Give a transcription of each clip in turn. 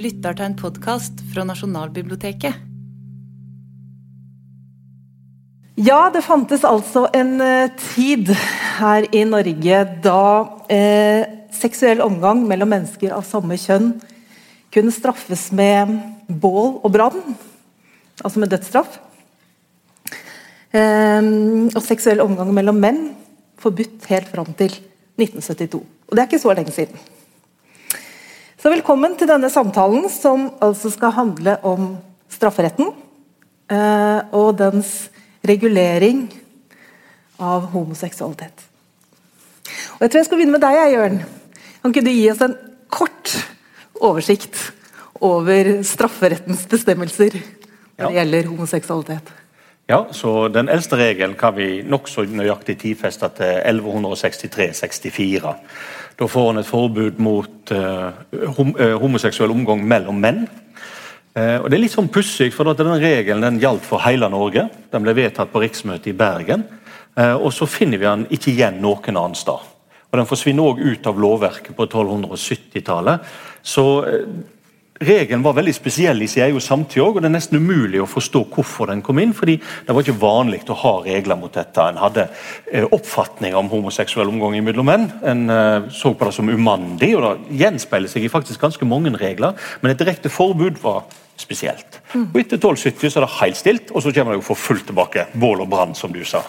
lytter til en podkast fra Nasjonalbiblioteket. Ja, det fantes altså en uh, tid her i Norge da eh, seksuell omgang mellom mennesker av samme kjønn kunne straffes med bål og brann, altså med dødsstraff. Eh, og seksuell omgang mellom menn forbudt helt fram til 1972. Og det er ikke så lenge siden. Så velkommen til denne samtalen, som altså skal handle om strafferetten uh, og dens regulering av homoseksualitet. Og Jeg tror jeg skal begynne med deg, Jørn. Kan ikke du gi oss en kort oversikt over strafferettens bestemmelser når det gjelder homoseksualitet? Ja, så Den eldste regelen kan vi nokså nøyaktig tidfeste til 1163-64. Da får han et forbud mot uh, hom uh, homoseksuell omgang mellom menn. Uh, og Det er litt sånn pussig, for denne regelen den gjaldt for hele Norge. Den ble vedtatt på riksmøtet i Bergen. og Så finner vi den ikke igjen noen annen sted. Og Den forsvinner òg ut av lovverket på 1270-tallet. Så Regelen var veldig spesiell i sin egen samtid og det er nesten umulig å forstå hvorfor den kom inn. fordi Det var ikke vanlig å ha regler mot dette. En hadde eh, oppfatning om homoseksuell omgang mellom menn. En eh, så på det som umandig, og det gjenspeiler seg i faktisk ganske mange regler. Men et direkte forbud var spesielt. Og Etter 1270 så er det helt stilt, og så kommer det jo for fullt tilbake. Bål og brann, som du sa.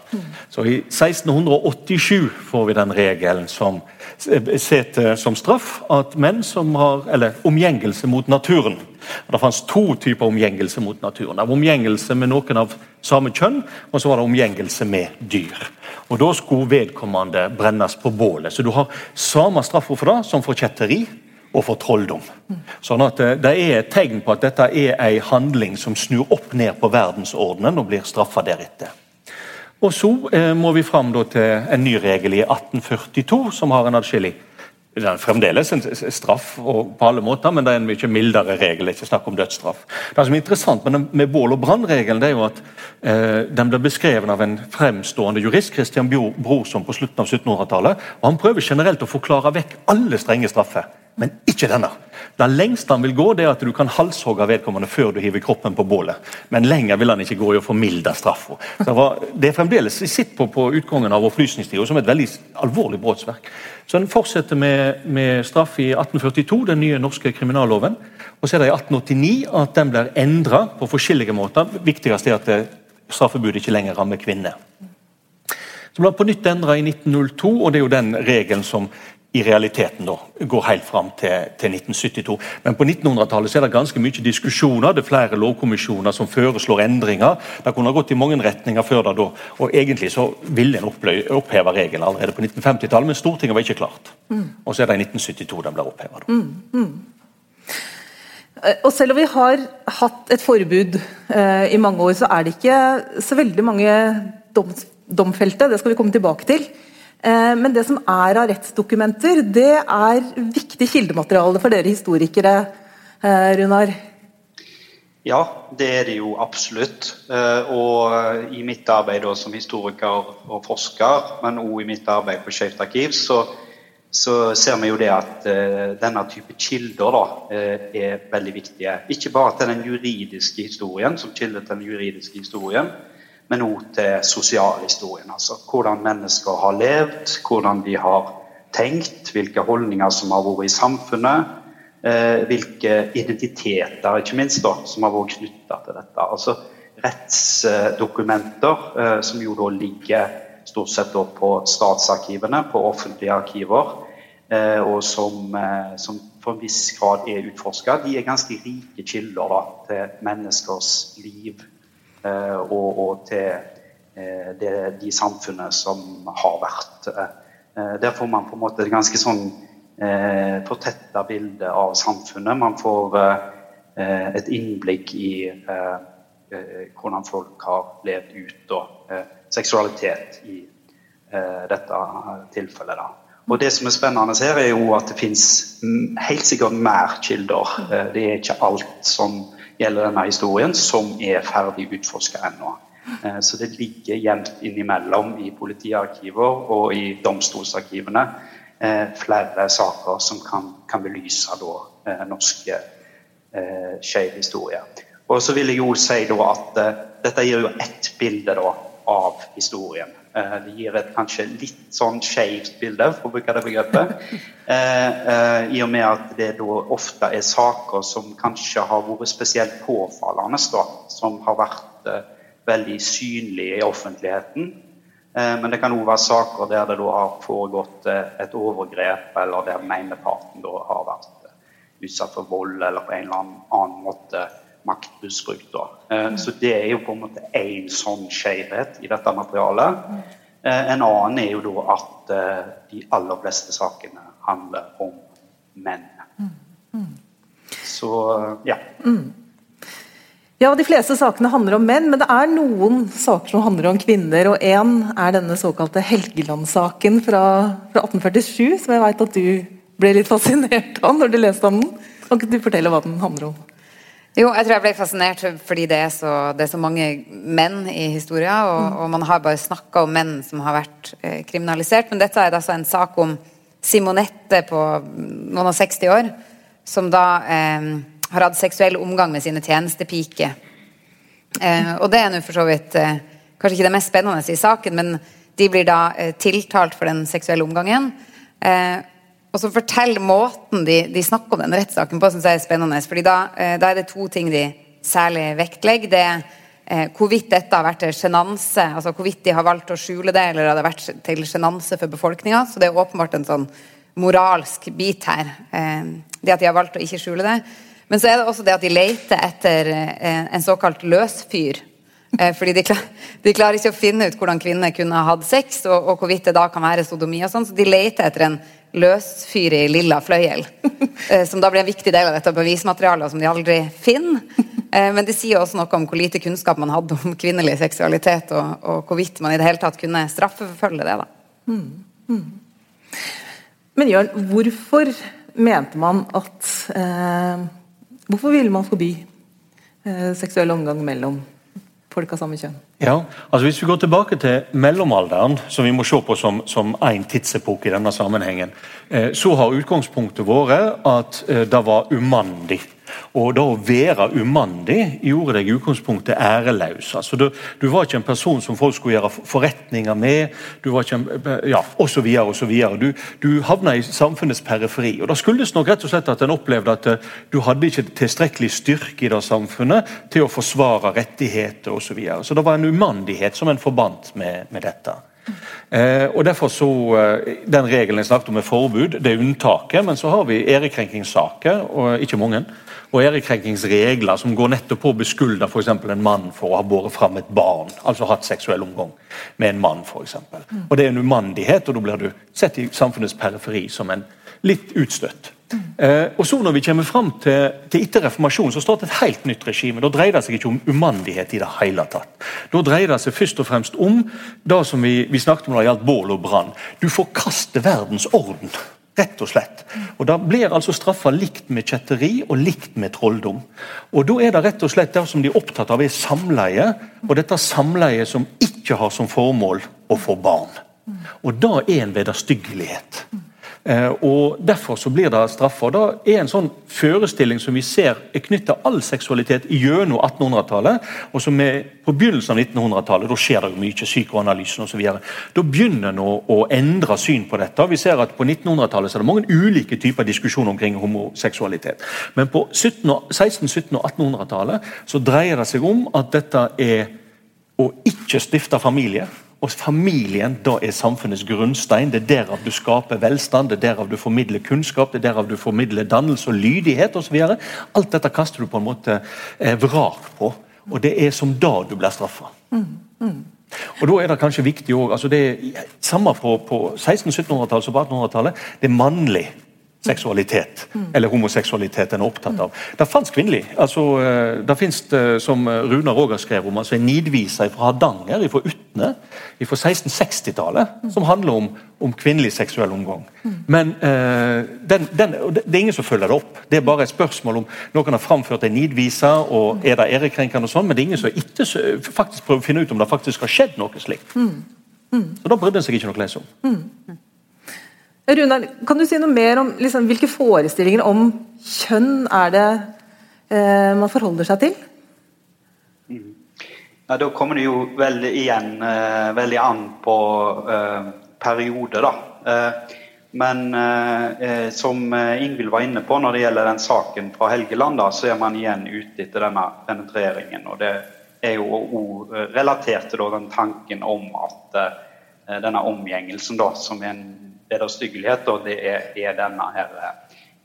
Så I 1687 får vi den regelen som setter som straff at menn som har eller omgjengelse mot naturen Det fantes to typer omgjengelse mot naturen. Det var Omgjengelse med noen av samme kjønn, og så var det omgjengelse med dyr. Og Da skulle vedkommende brennes på bålet. Så du har samme straffa for det som for kjetteri og for trolldom. Sånn at eh, Det er et tegn på at dette er en handling som snur opp ned på verdensordenen og blir straffa deretter. Og Så eh, må vi fram til en ny regel i 1842 som har en adskillig det er fremdeles en straff på alle måter, men det er en mye mildere regel. ikke snakk om dødsstraff. Det som er interessant med, med bål- og brannregelen, det er jo at eh, den ble beskrevet av en fremstående jurist, Christian Brorson, på slutten av 1700-tallet. og Han prøver generelt å forklare vekk alle strenge straffer men ikke denne. Det lengste han vil gå, det er at du kan halshogge vedkommende før du hiver kroppen på bålet. Men lenger vil han ikke gå i å formilde straffa. Det er fremdeles sitt på, på utgangen av opplysningstida som et veldig alvorlig brottsverk. Så Den fortsetter med, med, straff i 1842, den nye norske kriminalloven. Og så er det i 1889 at den blir endra på forskjellige måter. Viktigst er at straffebudet ikke lenger rammer kvinner. Så ble på nytt endra i 1902, og det er jo den regelen som i realiteten da, går helt fram til, til 1972. Men på 1900-tallet er det ganske mye diskusjoner. Det er flere lovkommisjoner som foreslår endringer. Det kunne ha gått i mange retninger før det da. Og egentlig så ville en oppheve regelen allerede på 1950-tallet, men Stortinget var ikke klart. Mm. Og så er det i 1972 den ble oppheva. Mm, mm. Eh, og selv om vi har hatt et forbud eh, i mange år, så er det ikke så veldig mange dom, domfelte. Det skal vi komme tilbake til. Eh, men det som er av rettsdokumenter, det er viktig kildemateriale for dere historikere, eh, Runar? Ja, det er det jo absolutt. Eh, og i mitt arbeid som historiker og forsker, men òg i mitt arbeid på Skeivt arkiv, så, så, ser vi jo det at denne type kilder da, er veldig viktige. Ikke bare til den juridiske historien, som kilde til den juridiske historien, men òg til sosialhistorien. Altså hvordan mennesker har levd, hvordan de har tenkt, hvilke holdninger som har vært i samfunnet. Eh, hvilke identiteter ikke minst da, som har vært knytta til dette. Altså Rettsdokumenter eh, som jo da ligger stort sett på statsarkivene, på offentlige arkiver, eh, og som, som for en viss grad er utforska. De er ganske rike kilder da, til menneskers liv og, og, til eh, det, de samfunnene som har vært. Eh, der får man på en måte et ganske sånn fortetta bilde av samfunnet. Man får et innblikk i hvordan folk har levd ut, og seksualitet i dette tilfellet. da. Og Det som er spennende her, er jo at det finnes helt sikkert mer kilder. Det er ikke alt som gjelder denne historien, som er ferdig utforska ennå. Eh, så det ligger jevnt innimellom i politiarkiver og i domstolsarkivene eh, flere saker som kan, kan belyse da, eh, norske eh, skeiv historie. Og så vil jeg jo si da at dette gir jo ett bilde da, av historien. Eh, det gir et kanskje litt sånn skeivt bilde, for å bruke det begrepet. Eh, eh, I og med at det da ofte er saker som kanskje har vært spesielt påfallende, da, som har vært veldig synlige i offentligheten. Men det kan òg være saker der det da har foregått et overgrep, eller der den ene parten har vært utsatt for vold eller på en eller annen måte maktmisbruk. Da. Så det er jo på en måte én sånn skjevhet i dette materialet. Eh, en annen er jo da at eh, de aller fleste sakene handler om menn. Så ja. Ja, De fleste sakene handler om menn, men det er noen saker som handler om kvinner. og Én er denne såkalte Helgeland-saken fra, fra, 1847, som jeg vet at du ble litt fascinert av når du leste om den. Kan ikke du fortelle hva den handler om? Jo, jeg tror jeg ble fascinert fordi det er så, det er så mange menn i historien, og, mm. og man har bare snakka om menn som har vært eh, kriminalisert. Men dette er altså en sak om Simonette på noen og 60 år, som da eh, har hatt seksuell omgang med sine tjenestepiker. Eh, og det er nå for så vidt eh, kanskje ikke det mest spennende i saken, men de blir da eh, tiltalt for den seksuelle omgangen. Og så fortell måten de, de, snakker om den rettssaken på, syns jeg er spennende. fordi da, eh, da, er det to ting de særlig vektlegger. Det er eh, hvorvidt dette har vært til sjenanse, altså hvorvidt de har valgt å skjule det, eller har det vært til sjenanse for befolkninga. Så det er åpenbart en sånn moralsk bit her. Eh, det at de har valgt å ikke skjule det. Men så er det også det at de leter etter en såkalt løsfyr. Fordi de, klar, de, klarer ikke å finne ut hvordan kvinner kunne ha hatt sex, og, og hvorvidt det da kan være sodomi. og sånn, Så de leter etter en løsfyr i lilla fløyel. Eh, som da blir en viktig del av dette bevismaterialet, som de aldri finner. Eh, men det sier også noe om hvor lite kunnskap man hadde om kvinnelig seksualitet, og, og hvorvidt man i det hele tatt kunne straffeforfølge det. da. Mm, mm. Men Jørn, hvorfor mente man at eh, Hvorfor ville man forby eh, seksuell omgang mellom folk av samme kjønn? Ja, altså Hvis vi går tilbake til mellomalderen, som vi må se på som, som en tidsepoke i denne sammenhengen, eh, så har utgangspunktet vært at eh, det var umandig og da å være umandig gjorde deg i utgangspunktet æreløs. Altså, du, du, var ikke en person som folk skulle gjøre forretninger med, du var ikke en, ja, osv. osv. Du, du havna i samfunnets periferi. og Da skyldes nok rett og slett at en opplevde at eh, du hadde ikke tilstrekkelig styrke i det samfunnet til å forsvare rettigheter osv. Så, videre. så det var en umandighet som en forbandt med, med dette. Eh, og derfor så, eh, Den regelen jeg snakket om med forbud, det er unntaket. Men så har vi ærekrenkingssaker, og ikke mange og ærekrenkingsregler som går nettopp på å beskylde f.eks. en mann for å ha båret fram et barn, altså hatt seksuell omgang med en mann. For mm. Og Det er en umandighet, og da blir du sett i samfunnets periferi som en litt utstøtt. Mm. Eh, og så Når vi kommer fram til, til etter reformasjonen, så startet et helt nytt regime. Da dreier det seg ikke om umandighet i det hele tatt. Da dreier det seg først og fremst om det som vi, vi snakket om da det gjaldt bål og brann. Du forkaster verdens orden. Rett og slett. Og Da blir altså straffa likt med kjetteri og likt med trolldom. Og Da er det rett og slett det som de er opptatt av, er samleie. Og dette samleiet som ikke har som formål å få barn. Og da er en vederstyggelighet. Eh, og Derfor så blir det straffa. Det er en sånn forestilling som vi ser er knytta all seksualitet gjennom 1800-tallet, og som er på begynnelsen av 1900-tallet. Da skjer det jo mye, psykoanalysen osv. Da begynner en å, å, endre syn på dette. Vi ser at På 1900-tallet er det mange ulike typer diskusjoner omkring homoseksualitet. Men på 16-, 1700- og 1800-tallet så dreier det seg om at dette er å ikke stifte familie og familien da er samfunnets grunnstein. Det er derav du skaper velstand, det er derav du formidler kunnskap, det er derav du formidler dannelse og lydighet osv. Alt dette kaster du på en måte eh, vrak på. Og det er som da du blir straffa. Mm, mm. Og da er det kanskje viktig også, altså det er Samme på, på 1600-1700-tallet som på 1800-tallet. Det er mannlig seksualitet, eller homoseksualitet en er opptatt av. Det fantes kvinnelig. altså eh, Det fins, som Runar Roger skrev om, altså en nidvise fra Hardanger, fra Utne, fra 1660-tallet, som handler om, om, kvinnelig seksuell omgang. Men uh, den, den, det er ingen som følger det opp. Det er bare et spørsmål om noen har framført en nidvise, og er det ærekrenkende og sånn, men det er ingen som ikke faktisk prøver å finne ut om det faktisk har skjedd noe slikt. Så da brydde en seg ikke noe å lese om. Runar, kan du si noe mer om liksom, hvilke forestillinger om kjønn er det eh, man forholder seg til? Ja, Da kommer det jo veldig igjen eh, veldig an på eh, periode, da. Eh, men eh, eh, som eh, Ingvild var inne på når det gjelder den saken fra Helgeland, da, så er man igjen ute etter denne penetreringen. og det er jo også relatert til da, den tanken om at denne omgjengelsen, da, som er en vederstyggelighet, og det er, er denne her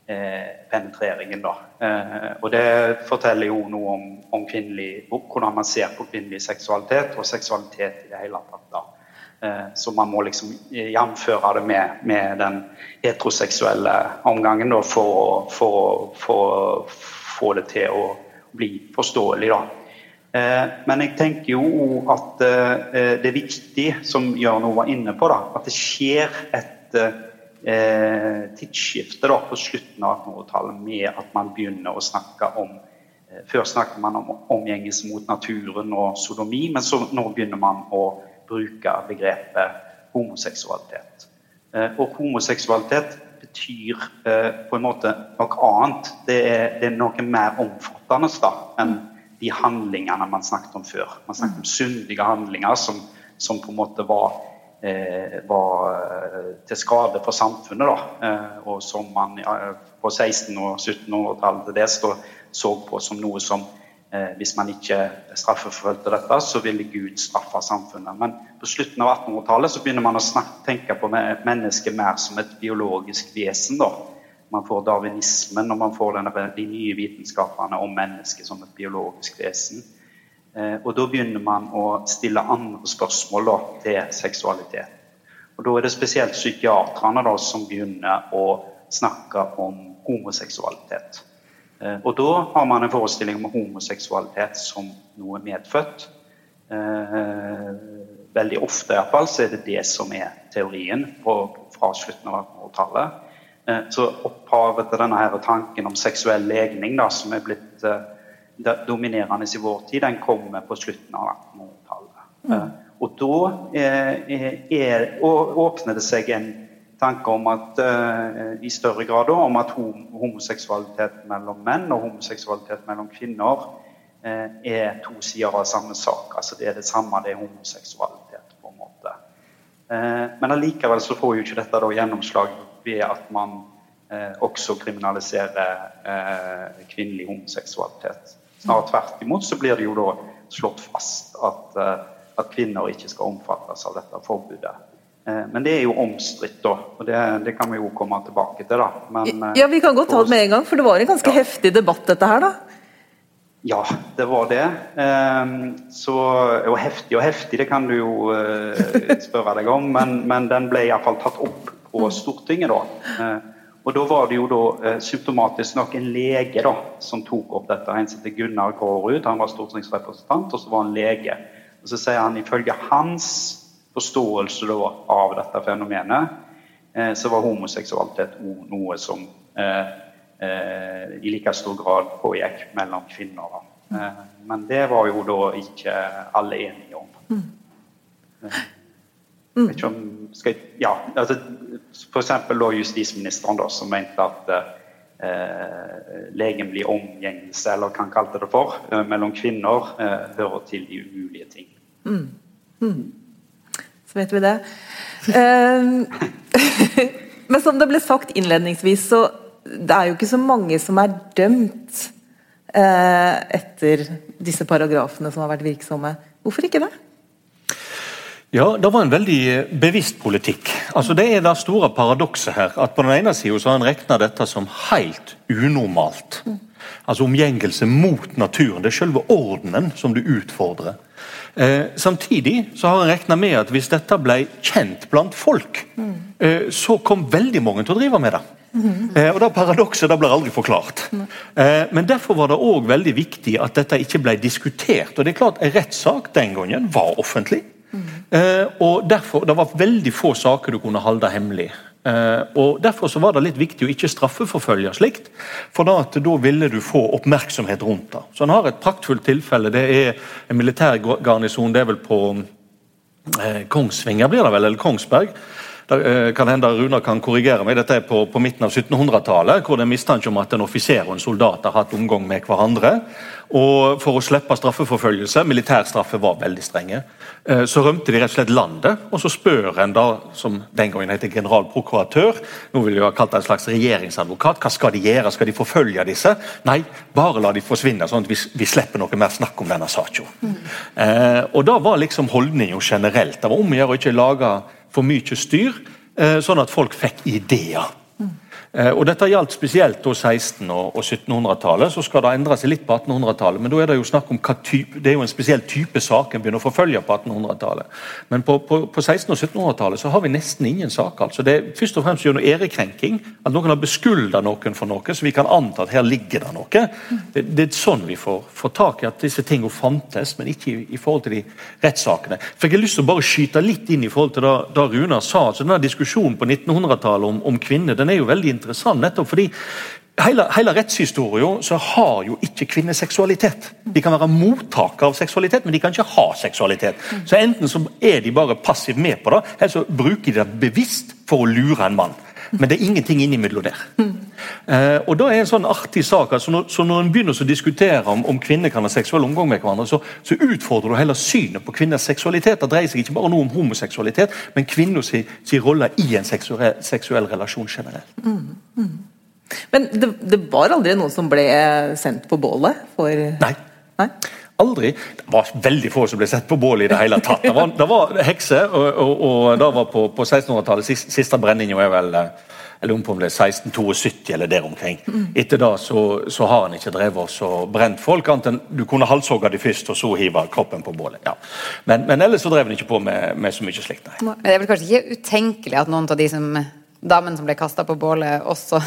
eh, penetreringen. Da. Eh, og det forteller jo noe om, om kvinnelig, hvordan man ser på kvinnelig seksualitet og seksualitet i det hele tatt. da. Eh, så man må liksom jamføre det med, med den heteroseksuelle omgangen da, for å få det til å bli forståelig. da. Eh, men jeg tenker jo at eh, det er viktig, som Jørn var inne på, da, at det skjer et eh, tidsskifte da, på slutten av 1800-tallet med at man begynner å snakke om Før snakket man om omgjengelse mot naturen og sodomi, men så nå begynner man å bruke begrepet homoseksualitet. Og homoseksualitet betyr på en måte noe annet. Det er, det er noe mer omfattende da, enn de handlingene man snakket om før. Man snakket om syndige handlinger som, som på en måte var, eh, var eh, til skade for samfunnet. Da. Eh, og som man på 1600- og 1700-tallet til dels så på som noe som eh, hvis man ikke straffeforfølgte dette, så ville Gud straffe samfunnet. Men på slutten av 1800-tallet så begynner man å snakke, tenke på mennesket mer som et biologisk vesen. da man får darwinismen og man får denne, de nye vitenskapene om mennesket som et biologisk vesen. Eh, og Da begynner man å stille andre spørsmål da, til seksualitet. Og Da er det spesielt psykiaterne da, som begynner å snakke om homoseksualitet. Eh, og Da har man en forestilling om homoseksualitet som noe medfødt. Eh, veldig ofte i hvert fall, så er det det som er teorien fra slutten av 1800-tallet. Eh, så opphavet til denne her tanken om seksuell legning, da, som er blitt dominerende i vår tid, den kommer på slutten av 1800-tallet. Mm. Uh, og da er, åpner det seg en tanke om at i større grad om at homoseksualitet mellom menn og homoseksualitet mellom kvinner er to sider av samme sak. Altså det er det samme, det er homoseksualitet, på en måte. men allikevel så får jo ikke dette da gjennomslag ved at man eh, også kriminaliserer eh, kvinnelig homoseksualitet. Snarere tvert imot så blir det jo da slått fast at, eh, at kvinner ikke skal omfattes av dette forbudet. Eh, men det er jo omstridt, da. Og det, det, kan vi jo komme tilbake til, da. Men, ja, vi kan godt ta det med en gang, for det var en ganske ja. heftig debatt, dette her, da? Ja, det var det. Så, og heftig og heftig, det kan du jo spørre deg om, men, men den ble iallfall tatt opp på mm. Stortinget. da. Og Da var det jo da eh, symptomatisk nok en lege da, som tok opp dette. En som heter Gunnar Kårud, han var stortingsrepresentant, og så var han lege. Og Så sier han ifølge hans forståelse da, av dette fenomenet, eh, så var homoseksualitet noe som eh, eh, i like stor grad pågikk mellom kvinner. Eh, men det var jo da ikke alle enige om. Mm. Mm. Om, skal, ja, altså, F.eks. justisministeren, da, som mente at eh, legemlig omgjengelse, eller hva han kalte det for, eh, mellom kvinner eh, hører til de umulige ting. Mm. Mm. Så vet vi det. Uh, men som det ble sagt innledningsvis, så det er jo ikke så mange som er dømt uh, etter disse paragrafene som har vært virksomme. Hvorfor ikke det? Ja, Det var en veldig bevisst politikk. Altså Det er det store paradokset her. at På den ene så har en regna dette som helt unormalt. Altså omgjengelse mot naturen. Det er selve ordenen som du utfordrer. Eh, samtidig så har en regna med at hvis dette ble kjent blant folk, eh, så kom veldig mange til å drive med det. Eh, og det Paradokset det blir aldri forklart. Eh, men Derfor var det òg veldig viktig at dette ikke ble diskutert. og det er klart En rettssak den gangen var offentlig. Eh, og derfor, Det var veldig få saker du kunne holde hemmelig. Eh, og Derfor så var det litt viktig å ikke straffeforfølge slikt, for da, da ville du få oppmerksomhet rundt det. Så Han har et praktfullt tilfelle. Det er en militær garnison, det er vel på eh, Kongsvinger, blir det vel, eller Kongsberg. Det eh, kan hende Runar kan korrigere meg. Dette er på, på midten av 1700-tallet, hvor det er mistanke om at en offiser og en soldat har hatt omgang med hverandre. Og For å slippe straffeforfølgelse, militærstraffe var veldig strenge, eh, så rømte de rett og slett landet. Og så spør en da, som den gangen heter generalprokuratør, nå vil jeg ha kalt det en slags regjeringsadvokat, hva skal de gjøre? Skal de forfølge disse? Nei, bare la de forsvinne, sånn at vi, vi slipper noe mer snakk om denne saken. Mm. Eh, og da var liksom holdninga generelt. Det var om å gjøre å ikke lage for mye styr, eh, sånn at folk fikk ideer. Eh, og Dette gjaldt spesielt 1600- og 1700-tallet. Så skal det endre seg litt på 1800-tallet, men da er det jo snakk om hva type, det er jo en spesiell type sak en begynner å forfølge på 1800-tallet. Men på, på, på 1600- og 1700-tallet så har vi nesten ingen saker. Altså det er først og fremst gjennom ærekrenking. At noen har beskylda noen for noe, så vi kan anta at her ligger det noe. Det, det er sånn vi får, får, tak i at disse tingene fantes, men ikke i, i, forhold til de rettssakene. For Jeg har lyst til å bare skyte litt inn i forhold til det, det Runar sa. altså denne Diskusjonen på 1900-tallet om, om kvinner den er jo veldig interessant, nettopp fordi hele, hele rettshistorien har jo ikke kvinner seksualitet. De kan være mottakere av seksualitet, men de kan ikke ha seksualitet. Så Enten så er de bare passivt med på det, eller så bruker de det bevisst for å lure en mann. Men det er ingenting innimellom der. Eh, og da er en sånn artig sak, altså når, så Når en begynner å diskutere om, om, kvinner kan ha seksuell omgang med hverandre, så, så utfordrer du heller synet på kvinners seksualitet. Det dreier seg ikke bare noe om homoseksualitet, men kvinners rolle i en seksuell, seksuell relasjon generelt. Mm, mm. Men det, det, var aldri noen som ble sendt på bålet for Nei. Nei? Aldri. Det var veldig få som ble sett på bålet i det hele tatt. Det var, det var hekser, og, og, og det var på, på 1600-tallet. Siste, siste brenninga er vel eller om det ble 1672 eller der omkring. Etter det så, så, har han ikke drevet og brent folk, annet enn du kunne halshogge de først, og så hive kroppen på bålet. Ja. Men, men, ellers så drev han ikke på med, med så mye slikt, nei. Men det er vel kanskje ikke utenkelig at noen av de som damene som ble kasta på bålet, også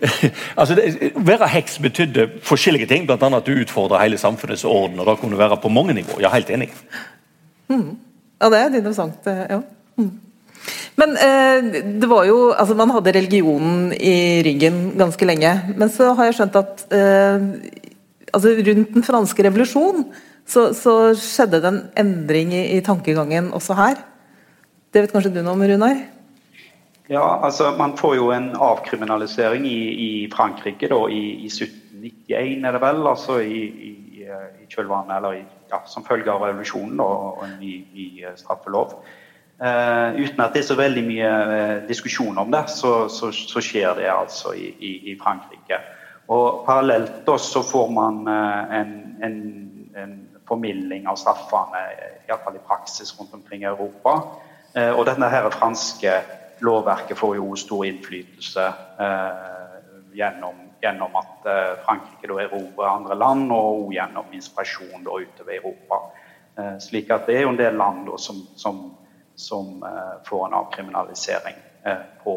altså det, Være heks betydde forskjellige ting, bl.a. at du utfordrer hele samfunnets orden. og Da kunne du være på mange nivåer. Jeg er helt enig. Mm. Ja, det er interessant. Eh, ja. Mm. Men eh, det var jo altså Man hadde religionen i ryggen ganske lenge. Men så har jeg skjønt at eh, altså rundt den franske revolusjon så, så, skjedde det en endring i, i tankegangen også her. Det vet kanskje du noe om, Runar? Ja, altså Man får jo en avkriminalisering i, i Frankrike da, i, i, 1791, er det vel. altså i, i, i kjølvannet, eller ja, Som følge av revolusjonen og, en ny, eh, straffelov. Uh, uten at det er så veldig mye uh, diskusjon om det, så, så, så, skjer det altså i, Frankrike. Og Parallelt da, så får man uh, en, en, en formilding av straffene, iallfall i praksis rundt omkring i Europa. og denne her franske lovverket får jo stor innflytelse eh, gjennom, gjennom, at eh, Frankrike da erobrer andre land, og gjennom inspirasjon da utover Europa. Eh, slik at det er jo en del land da, som, som, som eh, får en avkriminalisering eh, på,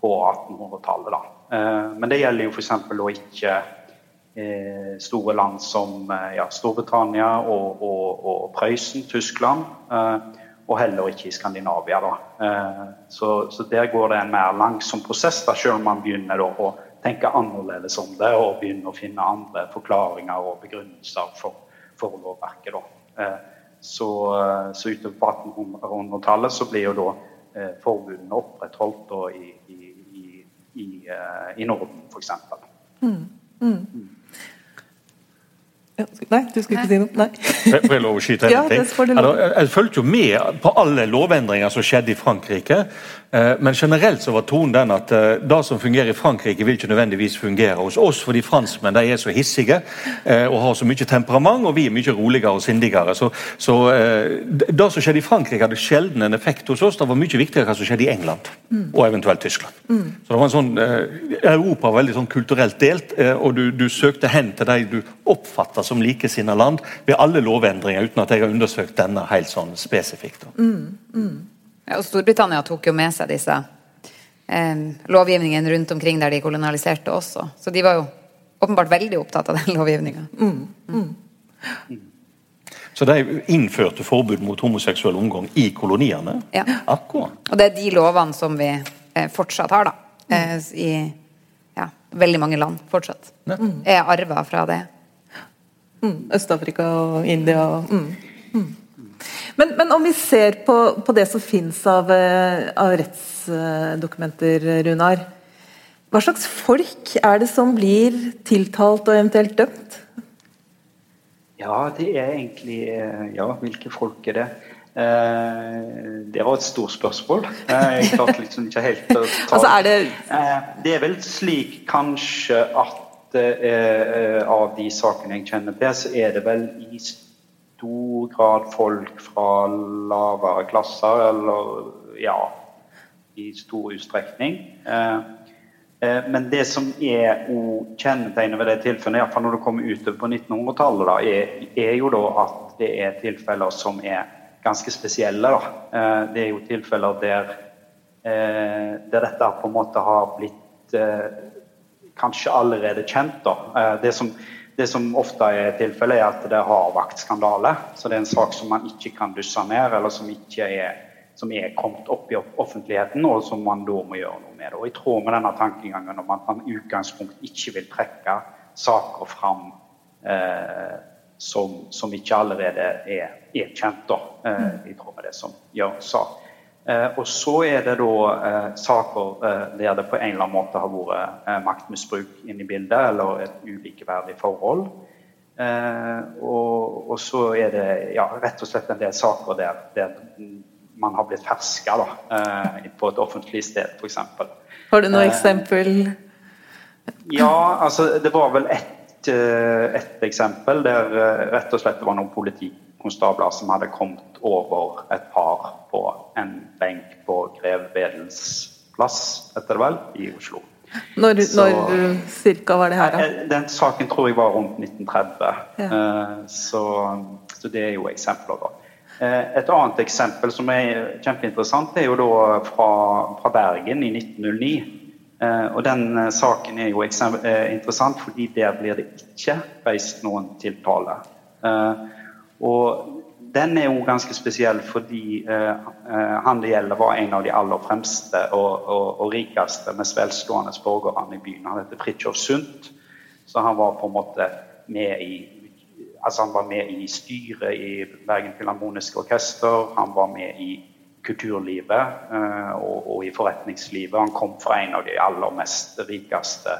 på 1800-tallet. Eh, men det gjelder jo f.eks. da ikke store land som ja, Storbritannia og, og, og Prøysen, Tyskland og heller ikke i Skandinavia. Eh, så, så, der går det en mer langsom prosess, da, selv om man begynner da, å tenke annerledes om det og begynner å finne andre forklaringer og begrunnelser for, for lovverket. Eh, så, eh, så utover på 1800-tallet så blir jo da forbudene opprettholdt da, i, i, i, i, Norden, f.eks. Mm. Nei, du skulle ikke si noe? Nei. Får jeg lov å skyte en ting? Altså, jeg fulgte jo med på alle lovendringer som skjedde i Frankrike. Eh, men generelt så var tonen den at eh, det som fungerer i Frankrike, vil ikke nødvendigvis fungere hos oss, fordi franskmenn de er så hissige eh, og har så mye temperament, og vi er mye roligere og sindigere. Så, så Det som skjedde i Frankrike, hadde sjelden en effekt hos oss. Det var mye viktigere hva som skjedde i England mm. og eventuelt Tyskland. Mm. Så det var en sånn, Europa var veldig sånn kulturelt delt, og du, du søkte hen til de du oppfatta som likesinna land ved alle lovendringer, uten at jeg har undersøkt denne helt sånn spesifikt. Mm. mm. Ja, og Storbritannia tok jo med seg disse eh, lovgivningene rundt omkring der de kolonialiserte også. Så de var jo åpenbart veldig opptatt av den lovgivninga. Mm. Mm. Så de innførte forbud mot homoseksuell omgang i koloniene? Ja. Akkurat. Og det er de lovene som vi eh, fortsatt har, da. Eh, I ja, veldig mange land fortsatt. Mm. Er arva fra det. Mm. Øst-Afrika og India og mm. Men, men, om vi ser på, på det som fins av, eh, av, rettsdokumenter, Runar. Hva slags folk er det som blir tiltalt og eventuelt dømt? Ja, det er egentlig Ja, hvilke folk er det? Eh, det var et stort spørsmål. Eh, jeg klarte liksom ikke helt å ta altså, er det... Eh, det er vel slik kanskje at av de sakene jeg kjenner til, så er det vel i stor grad folk fra lavere klasser, eller ja I stor utstrekning. Men det som er kjennetegnet ved det tilfellet, iallfall når det kommer utover på 1900-tallet, er, er, jo da at det er tilfeller som er ganske spesielle. Da. Eh, det er jo tilfeller der, eh, der dette på en måte har blitt eh, kanskje allerede kjent. Da. Det som, det som ofte er tilfellet, er at det har vakt skandale. Så det er en sak som man ikke kan dusse ned, eller som ikke er som er kommet opp i offentligheten, og som man da må gjøre noe med. Og I tråd med denne tankegangen om at man i utgangspunkt ikke vil trekke saker fram eh, som, som, ikke allerede er, er kjent, da, eh, i tråd med det som Jørn sa. Eh, og så er det da eh, saker eh, der det på en eller annen måte har vært maktmisbruk inne i bildet, eller et ulikeverdig forhold. Og, og, så er det ja, rett og slett en del saker der, der man har blitt ferska på et offentlig sted, f.eks. Har du noe eksempel? Ja, altså det var vel ett et eksempel der rett og slett det var noen politikonstabler som hadde kommet over et par på en benk på Grev Vedels plass, heter det vel, i Oslo. Når, så, når cirka var det her, da? Eh, den saken tror jeg var rundt 1930. Ja. Så, så, det er jo eksempler, da. Et annet eksempel som er kjempeinteressant, er jo da fra, fra Bergen i 1909. Eh, og Den eh, saken er jo eh, interessant, fordi der blir det ikke reist noen tiltale. Og Den er jo ganske spesiell fordi han det gjelder, var en av de aller fremste og, og, og rikeste, mest velstående borgerne i byen. Han heter Fridtjof Sundt, så han var på en måte med i altså han var med i styret i Bergen Filharmoniske Orkester. Han var med i kulturlivet eh, og, og, i forretningslivet. Han kom fra en av de aller mest rikeste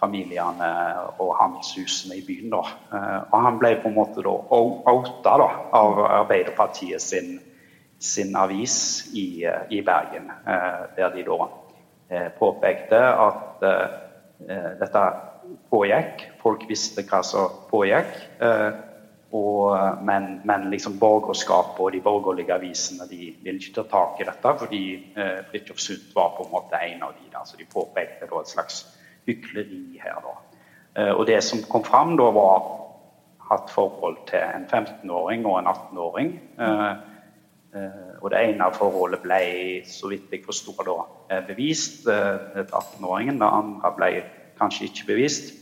familiene og handelshusene i byen. Da. Eh, og han ble på en måte da outa da, av Arbeiderpartiet sin, sin avis i, i Bergen, eh, der de da påpekte at dette pågikk. Folk visste hva som pågikk. Og, men, men liksom borgerskapet og de borgerlige avisene de ville ikke ta tak i dette, fordi eh, Fridtjof Sundt var på en måte en av de der, så de påpekte da et slags hykleri her. da. Eh, og det som kom fram da, var hatt forhold til en 15-åring og en 18-åring. Eh, eh, og det ene forholdet ble, så vidt jeg forstår, da, bevist. til 18-åringen. Det andre ble kanskje ikke bevist.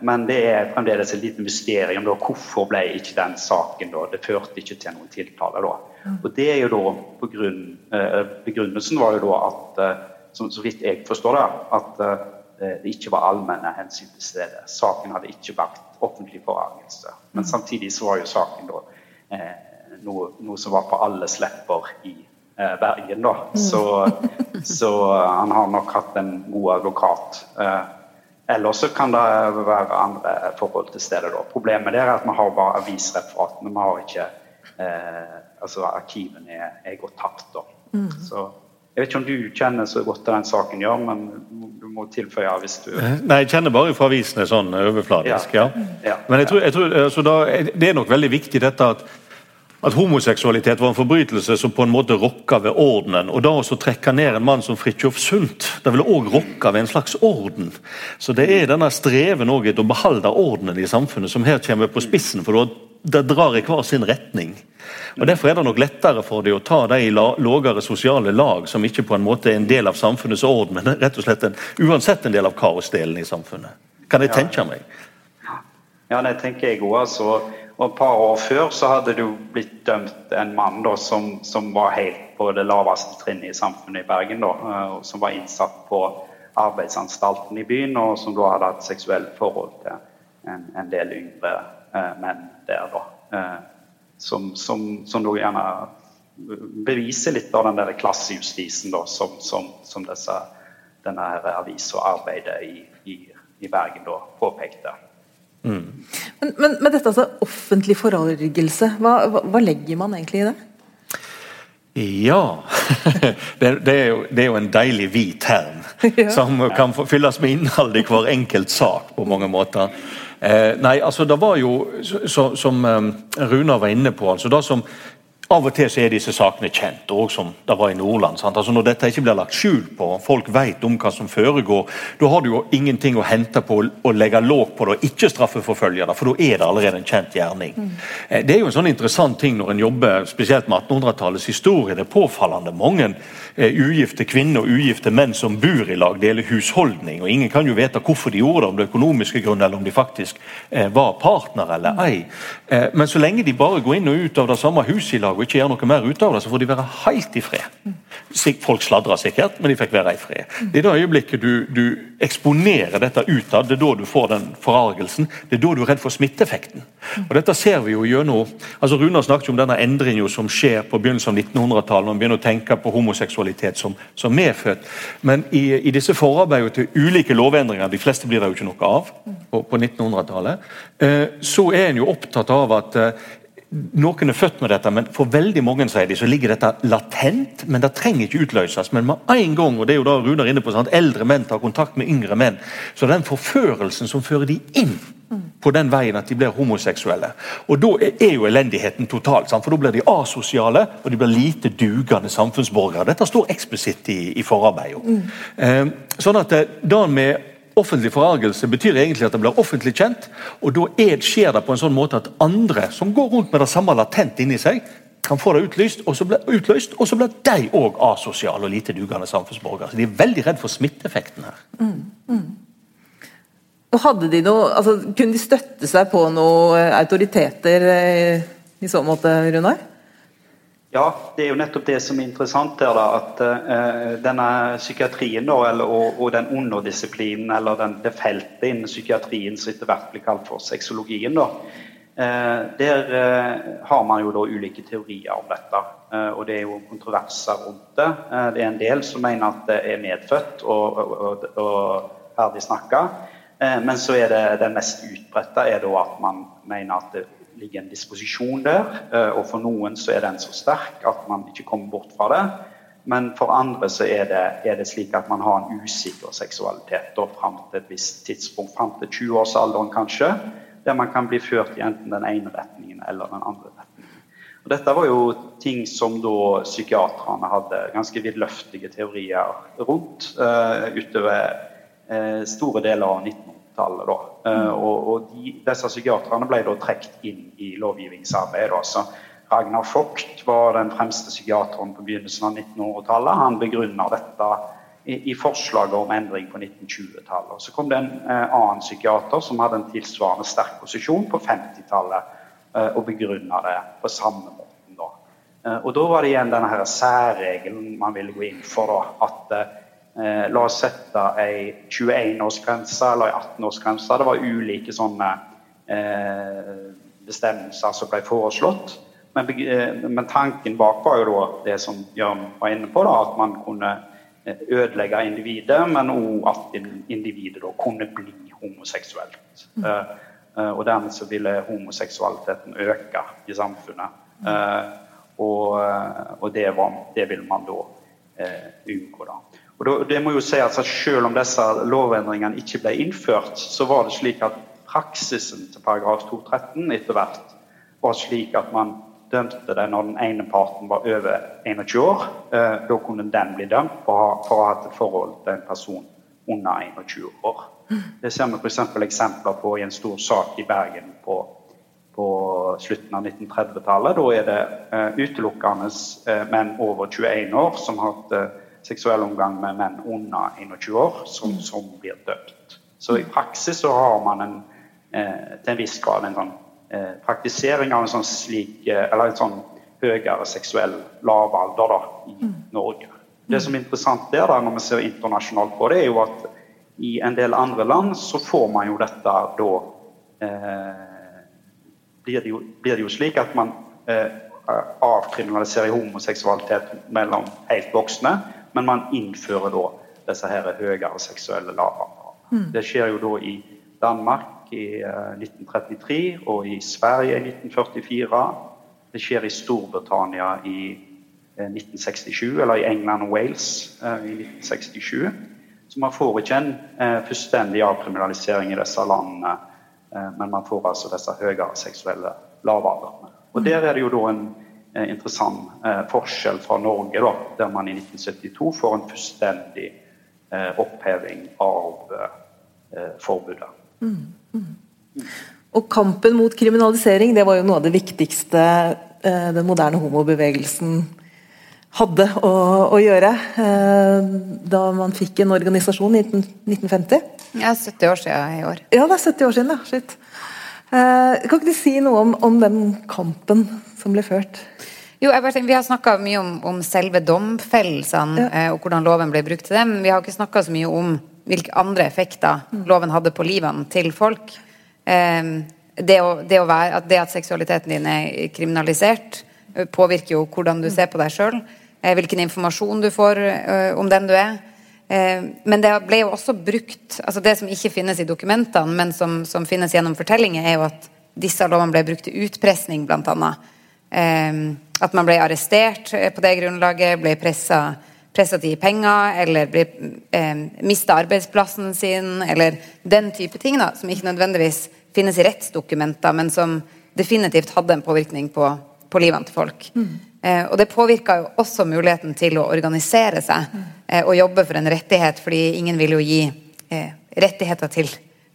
Men det er fremdeles et lite mysterium. Da. Hvorfor ble ikke den saken da? Det førte ikke til noen tiltale. da. Mm. Og det er jo da på grunn, Begrunnelsen var jo da at, så vidt jeg forstår det, at det ikke var allmenne hensyn til stede. Saken hadde ikke vært offentlig forargelse. Men samtidig så var jo saken da noe, noe som var på alles lepper i Bergen. da. Mm. Så, så han har nok hatt en god advokat. Eller så kan det være andre forhold til stede. Da. Problemet er at vi har bare avisreferatene. Vi har ikke eh, altså Arkivene er, er gått tapt. Mm. Så jeg vet ikke om du kjenner så godt til den saken, ja, men du må tilføye hvis du eh, Nei, jeg kjenner bare fra avisene sånn overfladisk, ja. ja. Men jeg tror, jeg tror altså da, det er nok veldig viktig dette at at homoseksualitet var en forbrytelse som på en måte rokka ved ordenen. Og da å trekke ned en mann som Fridtjof Sundt, det ville òg rokka ved en slags orden. Så det er denne streven etter å beholde ordenen i samfunnet som her kommer på spissen. for det drar i hver sin retning. Og Derfor er det nok lettere for dem å ta de i lavere sosiale lag som ikke på en måte er en del av samfunnets orden, men rett og slett en, uansett en del av kaosdelen i samfunnet. Kan jeg tenke meg. Ja, det tenker jeg òg. Altså og Et par år før så hadde det jo blitt dømt en mann da, som, som, var helt på det laveste trinnet i samfunnet i Bergen. Da, og som var innsatt på arbeidsanstalten i byen, og som da hadde hatt seksuelt forhold til en, en del yngre eh, menn der. da. Eh, som, som, som da gjerne beviser litt av den der klassejustisen da, som, som, som disse, denne avisa arbeidet i, i, i, Bergen da påpekte. Mm. Men, men, men, dette altså offentlig forargelse, hva, hva, hva legger man egentlig i det? Ja det, det, er jo, det, er jo, en deilig hvit term ja. som kan fylles med innhold i hver enkelt sak på mange måter. Eh, nei, altså det var jo, så, Som um, Runar var inne på altså det som av og til så er disse sakene kjent, også som det var i Nordland. Altså når dette ikke blir lagt skjul på, folk vet om hva som foregår, da har du jo ingenting å hente på å legge låg på det og ikke straffeforfølge det, for da er det allerede en kjent gjerning. Mm. Det er jo en sånn interessant ting når en jobber spesielt med 1800-tallets historie. Det er påfallende mange eh, ugifte kvinner og ugifte menn som bor i lag, Det gjelder husholdning. og Ingen kan jo vite hvorfor de gjorde det, om det økonomiske grunn, eller om de faktisk eh, var partnere eller ei. Eh, men så lenge de bare går inn og ut av det samme huset i lag, og ikke gjør noe mer ut av det, så får de være helt i fred. Folk sladrer sikkert, men de fikk være i fred. Det er det øyeblikket du, du eksponerer dette utad, det er da du får den forargelsen. Det er da du er redd for smitteeffekten. Og Dette ser vi jo gjennom altså Runar snakket om denne endringen som skjer på begynnelsen av 1900-tallet, når man begynner å tenke på homoseksualitet som, som medfødt. Men i, i disse forarbeidene til ulike lovendringer, de fleste blir det jo ikke noe av på, på 1900-tallet, eh, så er en jo opptatt av at eh, noen er født med dette, men for veldig mange sier de, så ligger dette latent. Men det trenger ikke utløses. Men med en gang, og det er jo da Runar inne på, sant? eldre menn tar kontakt med yngre menn, så den forførelsen som fører de inn på den veien at de blir homoseksuelle. Og Da er jo elendigheten total, for da blir de asosiale og de blir lite dugende samfunnsborgere. Dette står eksplisitt i, i forarbeidet. Mm. Sånn at eh, det med Offentlig forargelse betyr egentlig at det blir offentlig kjent. og Da er, skjer det på en sånn måte at andre som går rundt med det samme latent inni seg, kan få det utlyst, og så blir, utløst, og så blir de òg asosiale og lite dugende samfunnsborgere. Så De er veldig redd for smitteeffekten her. Mm, mm. Hadde de noe, altså, Kunne de støtte seg på noen autoriteter eh, i så måte, Runar? Ja, det er jo nettopp det som er interessant her. da, At uh, denne psykiatrien da, eller, og, og, den underdisiplinen, eller den, det feltet innen psykiatrien som etter hvert blir kalt for sexologien, da, uh, der uh, har man jo da ulike teorier om dette. og det er jo kontroverser rundt det. det er en del som mener at det er medfødt og, og, og ferdig snakka. Men så er det den mest utbredte er da at man mener at det ligger en disposisjon der. Eh, og for noen så er den så sterk at man ikke kommer bort fra det. Men for andre så er det, er det slik at man har en usikker seksualitet da, fram til et visst tidspunkt, fram til 20-årsalderen kanskje, der man kan bli ført i enten den ene retningen eller den andre retningen. Og dette var jo ting som da psykiaterne hadde ganske vidløftige teorier rundt uh, utover store deler av 1900 tallet Uh, og, og de, disse psykiaterne ble da trukket inn i lovgivningsarbeidet. Så Ragnar Vogt var den fremste psykiateren på begynnelsen av 1900-tallet. Han begrunna dette i, i, forslaget om endring på 1920-tallet. Så kom det en eh, annen psykiater som hadde en tilsvarende sterk posisjon på 50-tallet, eh, og begrunna det på samme måten. Da. og da var det igjen denne her særregelen man ville gå inn for. Da, at Eh, la oss sette ei 21-årsgrense eller ei 18-årsgrense. Det var ulike sånne eh, bestemmelser som ble foreslått. Men, eh, men, tanken bak var jo da det som Jørn var inne på, da, at man kunne eh, ødelegge individet, men òg at individet da kunne bli homoseksuelt. Mm. Eh, eh, og dermed så ville homoseksualiteten øke i samfunnet. og, og det, var, det ville man da unngå. da. Og det må jo si at Selv om disse lovendringene ikke ble innført, så var det slik at praksisen til paragraf 213 etter hvert var slik at man dømte det når den ene parten var over 21 år. Eh, da kunne den bli dømt for å, ha, hatt et forhold til en person under 21 år. Det ser vi f.eks. eksempler på i en stor sak i Bergen på, på slutten av 1930-tallet. Da er det uh, utelukkende uh, menn over 21 år som har hatt seksuell omgang med menn under 21 år som, mm. som blir dømt. Så i praksis så har man en, eh, til en viss grad en sånn eh, praktisering av en sånn slik eh, Eller en sånn høyere seksuell lavalder da, i mm. Norge. Det som er interessant der, da, når vi ser internasjonalt på det, er jo at i en del andre land så får man jo dette da eh, blir, det jo, blir det jo slik at man eh, avkriminaliserer homoseksualitet mellom helt voksne, men man innfører da disse her høyere seksuelle lavalderne. Mm. Det skjer jo da i Danmark i 1933 eh, og i Sverige i 1944. Det skjer i Storbritannia i 1967, eh, eller i England og Wales i 1967. Så man får ikke en fullstendig avkriminalisering i disse landene Eh, men man får altså disse høyere seksuelle lavalderne. Og Der er det jo da en eh, interessant eh, forskjell fra Norge, da, der man i 1972 får en fullstendig oppheving av forbudet. Mm, mm. Og kampen mot kriminalisering det var jo noe av det viktigste den moderne homobevegelsen hadde å, å gjøre da man fikk en organisasjon i 1950. Ja, 70 år siden i år. Ja, det er 70 år siden, ja. Shit. Eh, kan ikke du si noe om, om, den kampen som ble ført? Jo, tenker, Vi har snakka mye om, om, selve domfellelsene ja. eh, og hvordan loven ble brukt til dem. vi har ikke snakka så mye om hvilke andre effekter mm. loven hadde på livene til folk. Eh, det, å, det, å være, at det at seksualiteten din er kriminalisert, påvirker jo hvordan du mm. ser på deg sjøl. Hvilken informasjon du får om den du er. Eh, men det ble jo også brukt altså Det som ikke finnes i dokumentene, men som, som finnes gjennom fortellinger, er jo at disse lovene ble brukt til utpressing, bl.a. Eh, at man ble arrestert eh, på det grunnlaget, ble pressa til å gi penger, eller ble, eh, mista arbeidsplassen sin, eller den type ting, da, som ikke nødvendigvis finnes i rettsdokumenter, men som definitivt hadde en påvirkning på, på livene til folk. Mm. Eh, og det påvirka jo også muligheten til å organisere seg eh, og jobbe for en rettighet, fordi ingen vil jo gi eh, rettigheter til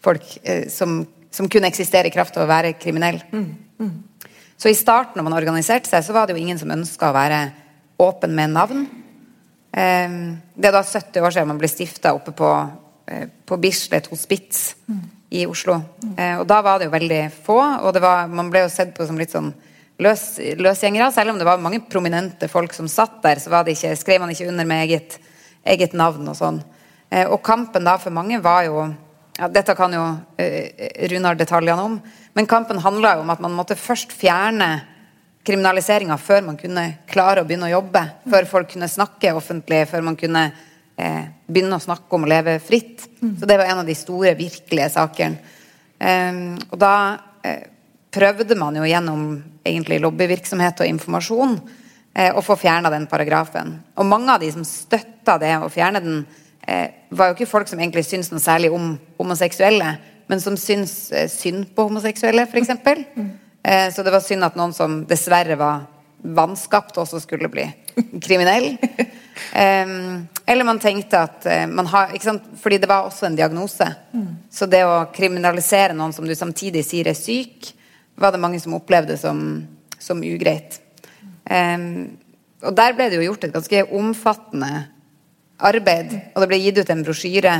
folk som, som kunne eksistere i kraft av å være kriminell. Mm. Mm. Så i starten, når man organiserte seg, så var det jo ingen som ønska å være åpen med navn. Det er da 70 år siden man ble stifta oppe på, på Bislett hospits mm. i Oslo. og da var det jo veldig få, og var, man ble jo sett på som litt sånn løs, løsgjengere. Selv om det var mange prominente folk som satt der, så ikke, skrev man ikke under med eget, eget navn og sånn. Eh, og kampen da for mange var jo ja, Dette kan jo eh, Runar detaljene om, men kampen handla jo om at man måtte først fjerne kriminaliseringa før man kunne klare å begynne å jobbe. Før folk kunne snakke offentlig, før man kunne eh, begynne å snakke om å leve fritt. Så det var en av de store, virkelige sakene. Um, og da eh, prøvde man jo gjennom egentlig lobbyvirksomhet og informasjon eh, å få fjerna den paragrafen. Og mange av de som støtta det å fjerne den, eh, var jo ikke folk som egentlig syns noe særlig om homoseksuelle, men som syns eh, synd på homoseksuelle, f.eks. Eh, så det var synd at noen som dessverre var vanskapt, også skulle bli kriminell. Eller man tenkte at uh, man har ikke sant? Fordi det var også en diagnose. Mm. Så det å kriminalisere noen som du samtidig sier er syk, var det mange som opplevde som, som ugreit. Um, og der ble det jo gjort et ganske omfattende arbeid, og det ble gitt ut en brosjyre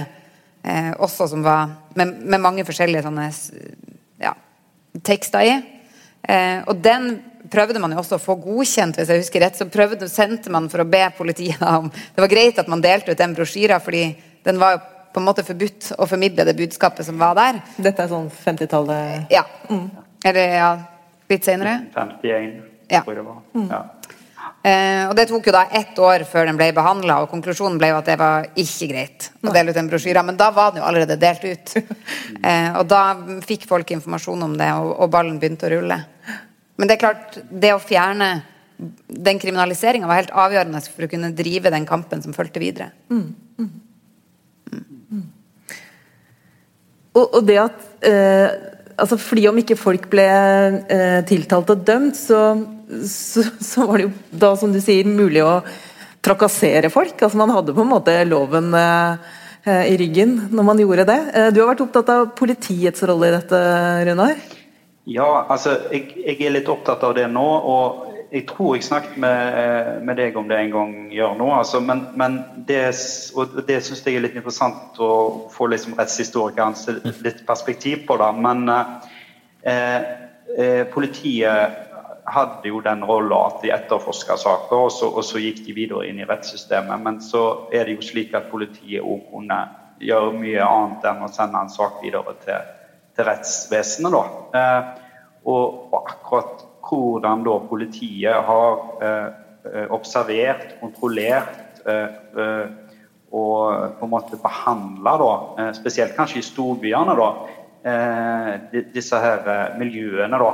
eh, også som var med, med mange forskjellige sånne ja, tekster i. Eh, og den prøvde man jo også å få godkjent, hvis jeg husker rett. Så prøvde, sendte man for å be politiet om Det var greit at man delte ut den brosjyra, fordi den var jo på en måte forbudt å formidle det budskapet som var der. Dette er sånn 50-tallet? Ja. Mm. Eller ja, litt senere? 51, ja. tror jeg det var. Mm. Ja. Eh, og Det tok jo da ett år før den ble behandla, og konklusjonen ble jo at det var ikke greit å dele ut den brosjyra. Men da var den jo allerede delt ut. Eh, og da fikk folk informasjon om det, og, og, ballen begynte å rulle. Men det er klart, det å fjerne den kriminaliseringa var helt avgjørende for å kunne drive den kampen som fulgte videre. Mm. Mm. Mm. Og, og, det at eh altså fordi om ikke folk ble eh, tiltalt og dømt, så, så, så, var det jo da, som du sier, mulig å trakassere folk. Altså Man hadde på en måte loven eh, i ryggen når man gjorde det. Eh, du har vært opptatt av politiets rolle i dette, Runar? Ja, altså jeg, jeg, er litt opptatt av det nå. og jeg tror jeg snakket med, med, deg om det en gang gjør nå. Altså, men, men, det, og det syns jeg er litt interessant å få liksom rettshistorikerens litt perspektiv på. det. Men eh, eh, politiet hadde jo den rolla at de etterforska saker, og så, og så, gikk de videre inn i rettssystemet. Men så er det jo slik at politiet òg kunne gjøre mye annet enn å sende en sak videre til, til rettsvesenet. da. Eh, og akkurat hvordan da politiet har observert, kontrollert og på en måte behandla, spesielt kanskje i storbyene, da, disse her miljøene da,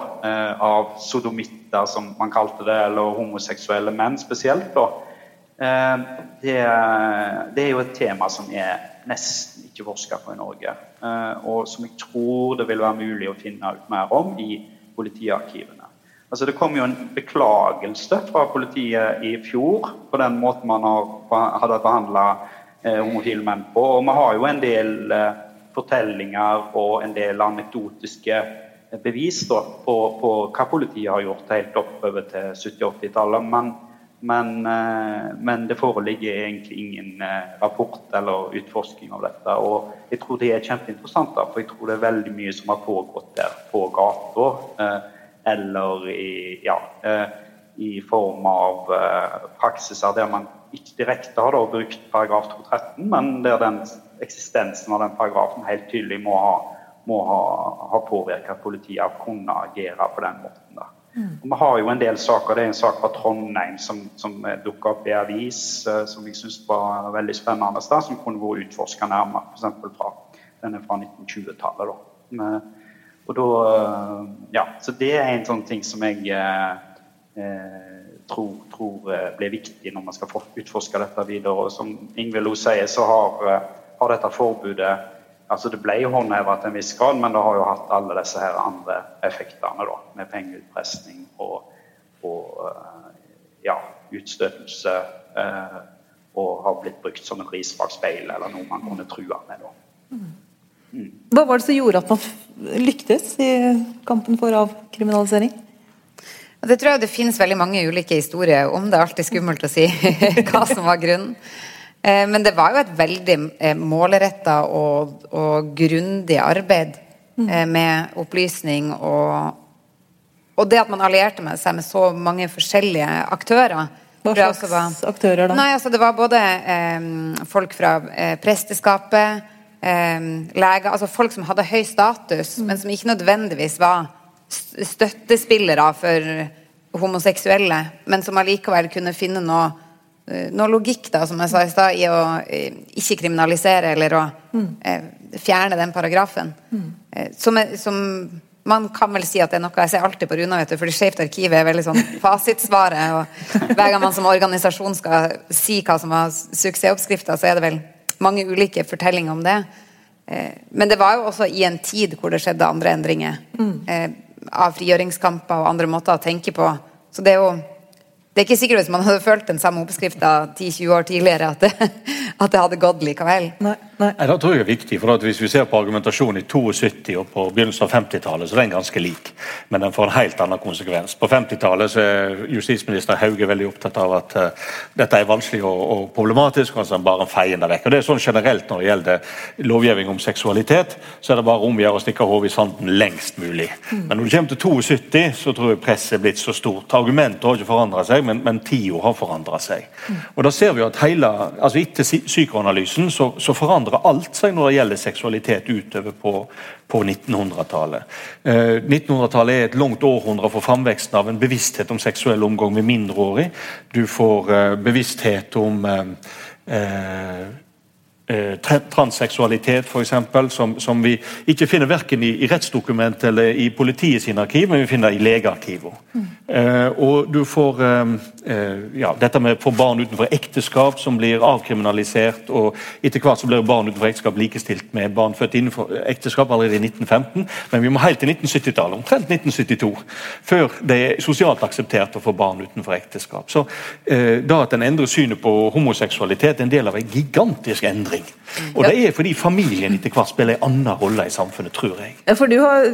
av sodomitter, som man kalte det, eller homoseksuelle menn spesielt. da, det, det, er jo et tema som er nesten ikke forska på i Norge. Og som jeg tror det vil være mulig å finne ut mer om i politiarkivene. Altså Det kom jo en beklagelse fra politiet i fjor på den måten man hadde behandla eh, homofile menn på. Og vi har jo en del eh, fortellinger og en del anekdotiske bevis da, på, på, hva politiet har gjort helt oppover til 70-80-tallet. Men, men, eh, men, det foreligger egentlig ingen eh, rapport eller utforsking av dette. Og jeg tror det er kjempeinteressant, da, for jeg tror det er veldig mye som har pågått der på gata. Eh, eller i, ja, eh, i form av eh, praksiser der man ikke direkte har brukt paragraf 213, men der den eksistensen av den paragrafen helt tydelig må ha, må ha, ha påvirket politiet å kunne agere på den måten. Da. Mm. Vi har jo en del saker. Det er en sak fra Trondheim som, som dukka opp i avis, som jeg syns var veldig spennende, da, som kunne vært utforska nærmere. For fra den er fra 1920-tallet. Og da eh, Ja, så det er en sånn ting som jeg eh, eh, tror, tror blir viktig når man skal utforske dette videre. Og som Ingvild Lo sier, så har, har, dette forbudet altså Det ble håndheva til en viss grad, men det har jo hatt alle disse her andre effektene, da, med pengeutpressing og, og ja, utstøtelse. og har blitt brukt som en ris bak speilet, eller noe man kunne trua med. da. Hva var det som gjorde at man lyktes i kampen for avkriminalisering? Det tror jeg det finnes veldig mange ulike historier om. Det er alltid skummelt å si hva som var grunnen. Eh, men det var jo et veldig eh, målretta og, og grundig arbeid mm. eh, med opplysning og, og det at man allierte med seg med så mange forskjellige aktører. Hva slags var, aktører da? Nei, altså Det var både eh, folk fra eh, presteskapet, leger, altså folk som hadde høy status, mm. men som ikke nødvendigvis var støttespillere for homoseksuelle, men som allikevel kunne finne noe, eh, noe logikk, da, som jeg sa i stad, i å eh, ikke kriminalisere eller å mm. eh, fjerne den paragrafen. Mm. Som, som, man kan vel si at det er noe jeg ser alltid på Runa, vet du, fordi Skeivt arkiv er veldig sånn fasitsvaret. og Hver gang man som organisasjon skal si hva som var suksessoppskrifta, så er det vel mange ulike fortellinger om det. Eh, men det var jo også i en tid hvor det skjedde andre endringer. Mm. Eh, av frigjøringskamper og andre måter å tenke på. Så det er jo det er ikke sikkert hvis man hadde følt den samme oppskrifta 10-20 år tidligere, at det, at det, hadde gått likevel. Nei, nei. nei, Det tror jeg er viktig. for Hvis vi ser på argumentasjonen i 72 og på begynnelsen av 50-tallet, så er den ganske lik. Men den får en helt annen konsekvens. På 50-tallet er justisminister Hauge veldig opptatt av at uh, dette er vanskelig og, og problematisk, og så bare feier det vekk. Og det er sånn generelt Når det gjelder lovgivning om seksualitet, så er det bare om å gjøre å stikke hodet i sanden lengst mulig. Mm. Men når du kommer til 72, så tror jeg presset er blitt så stort. Argumentet har ikke forandra seg men, men tida har forandra seg. Og da ser vi at hele, altså Etter psykoanalysen så, så forandrer alt seg når det gjelder seksualitet utover på, på 1900-tallet. Eh, 1900-tallet er et langt århundre for framveksten av en bevissthet om seksuell omgang med mindreårig. Du får eh, bevissthet om eh Eh, transseksualitet, f.eks., som, som vi ikke finner verken i, i rettsdokument eller i politiet sine arkiv, men vi finner i legearkivene. Mm. Eh, og du får eh, eh ja, dette med for barn utenfor ekteskap som blir avkriminalisert. og Etter hvert så blir barn utenfor ekteskap likestilt med barn født innenfor ekteskap allerede i 1915. Men vi må helt til 1970-tallet, omtrent 1972, før det er sosialt akseptert å få barn utenfor ekteskap. Så eh, da at en endrer synet på homoseksualitet, er en del av en gigantisk endring endring. Og det er fordi familien etter hvert spiller en annen rolle i samfunnet, tror jeg. Ja, for du har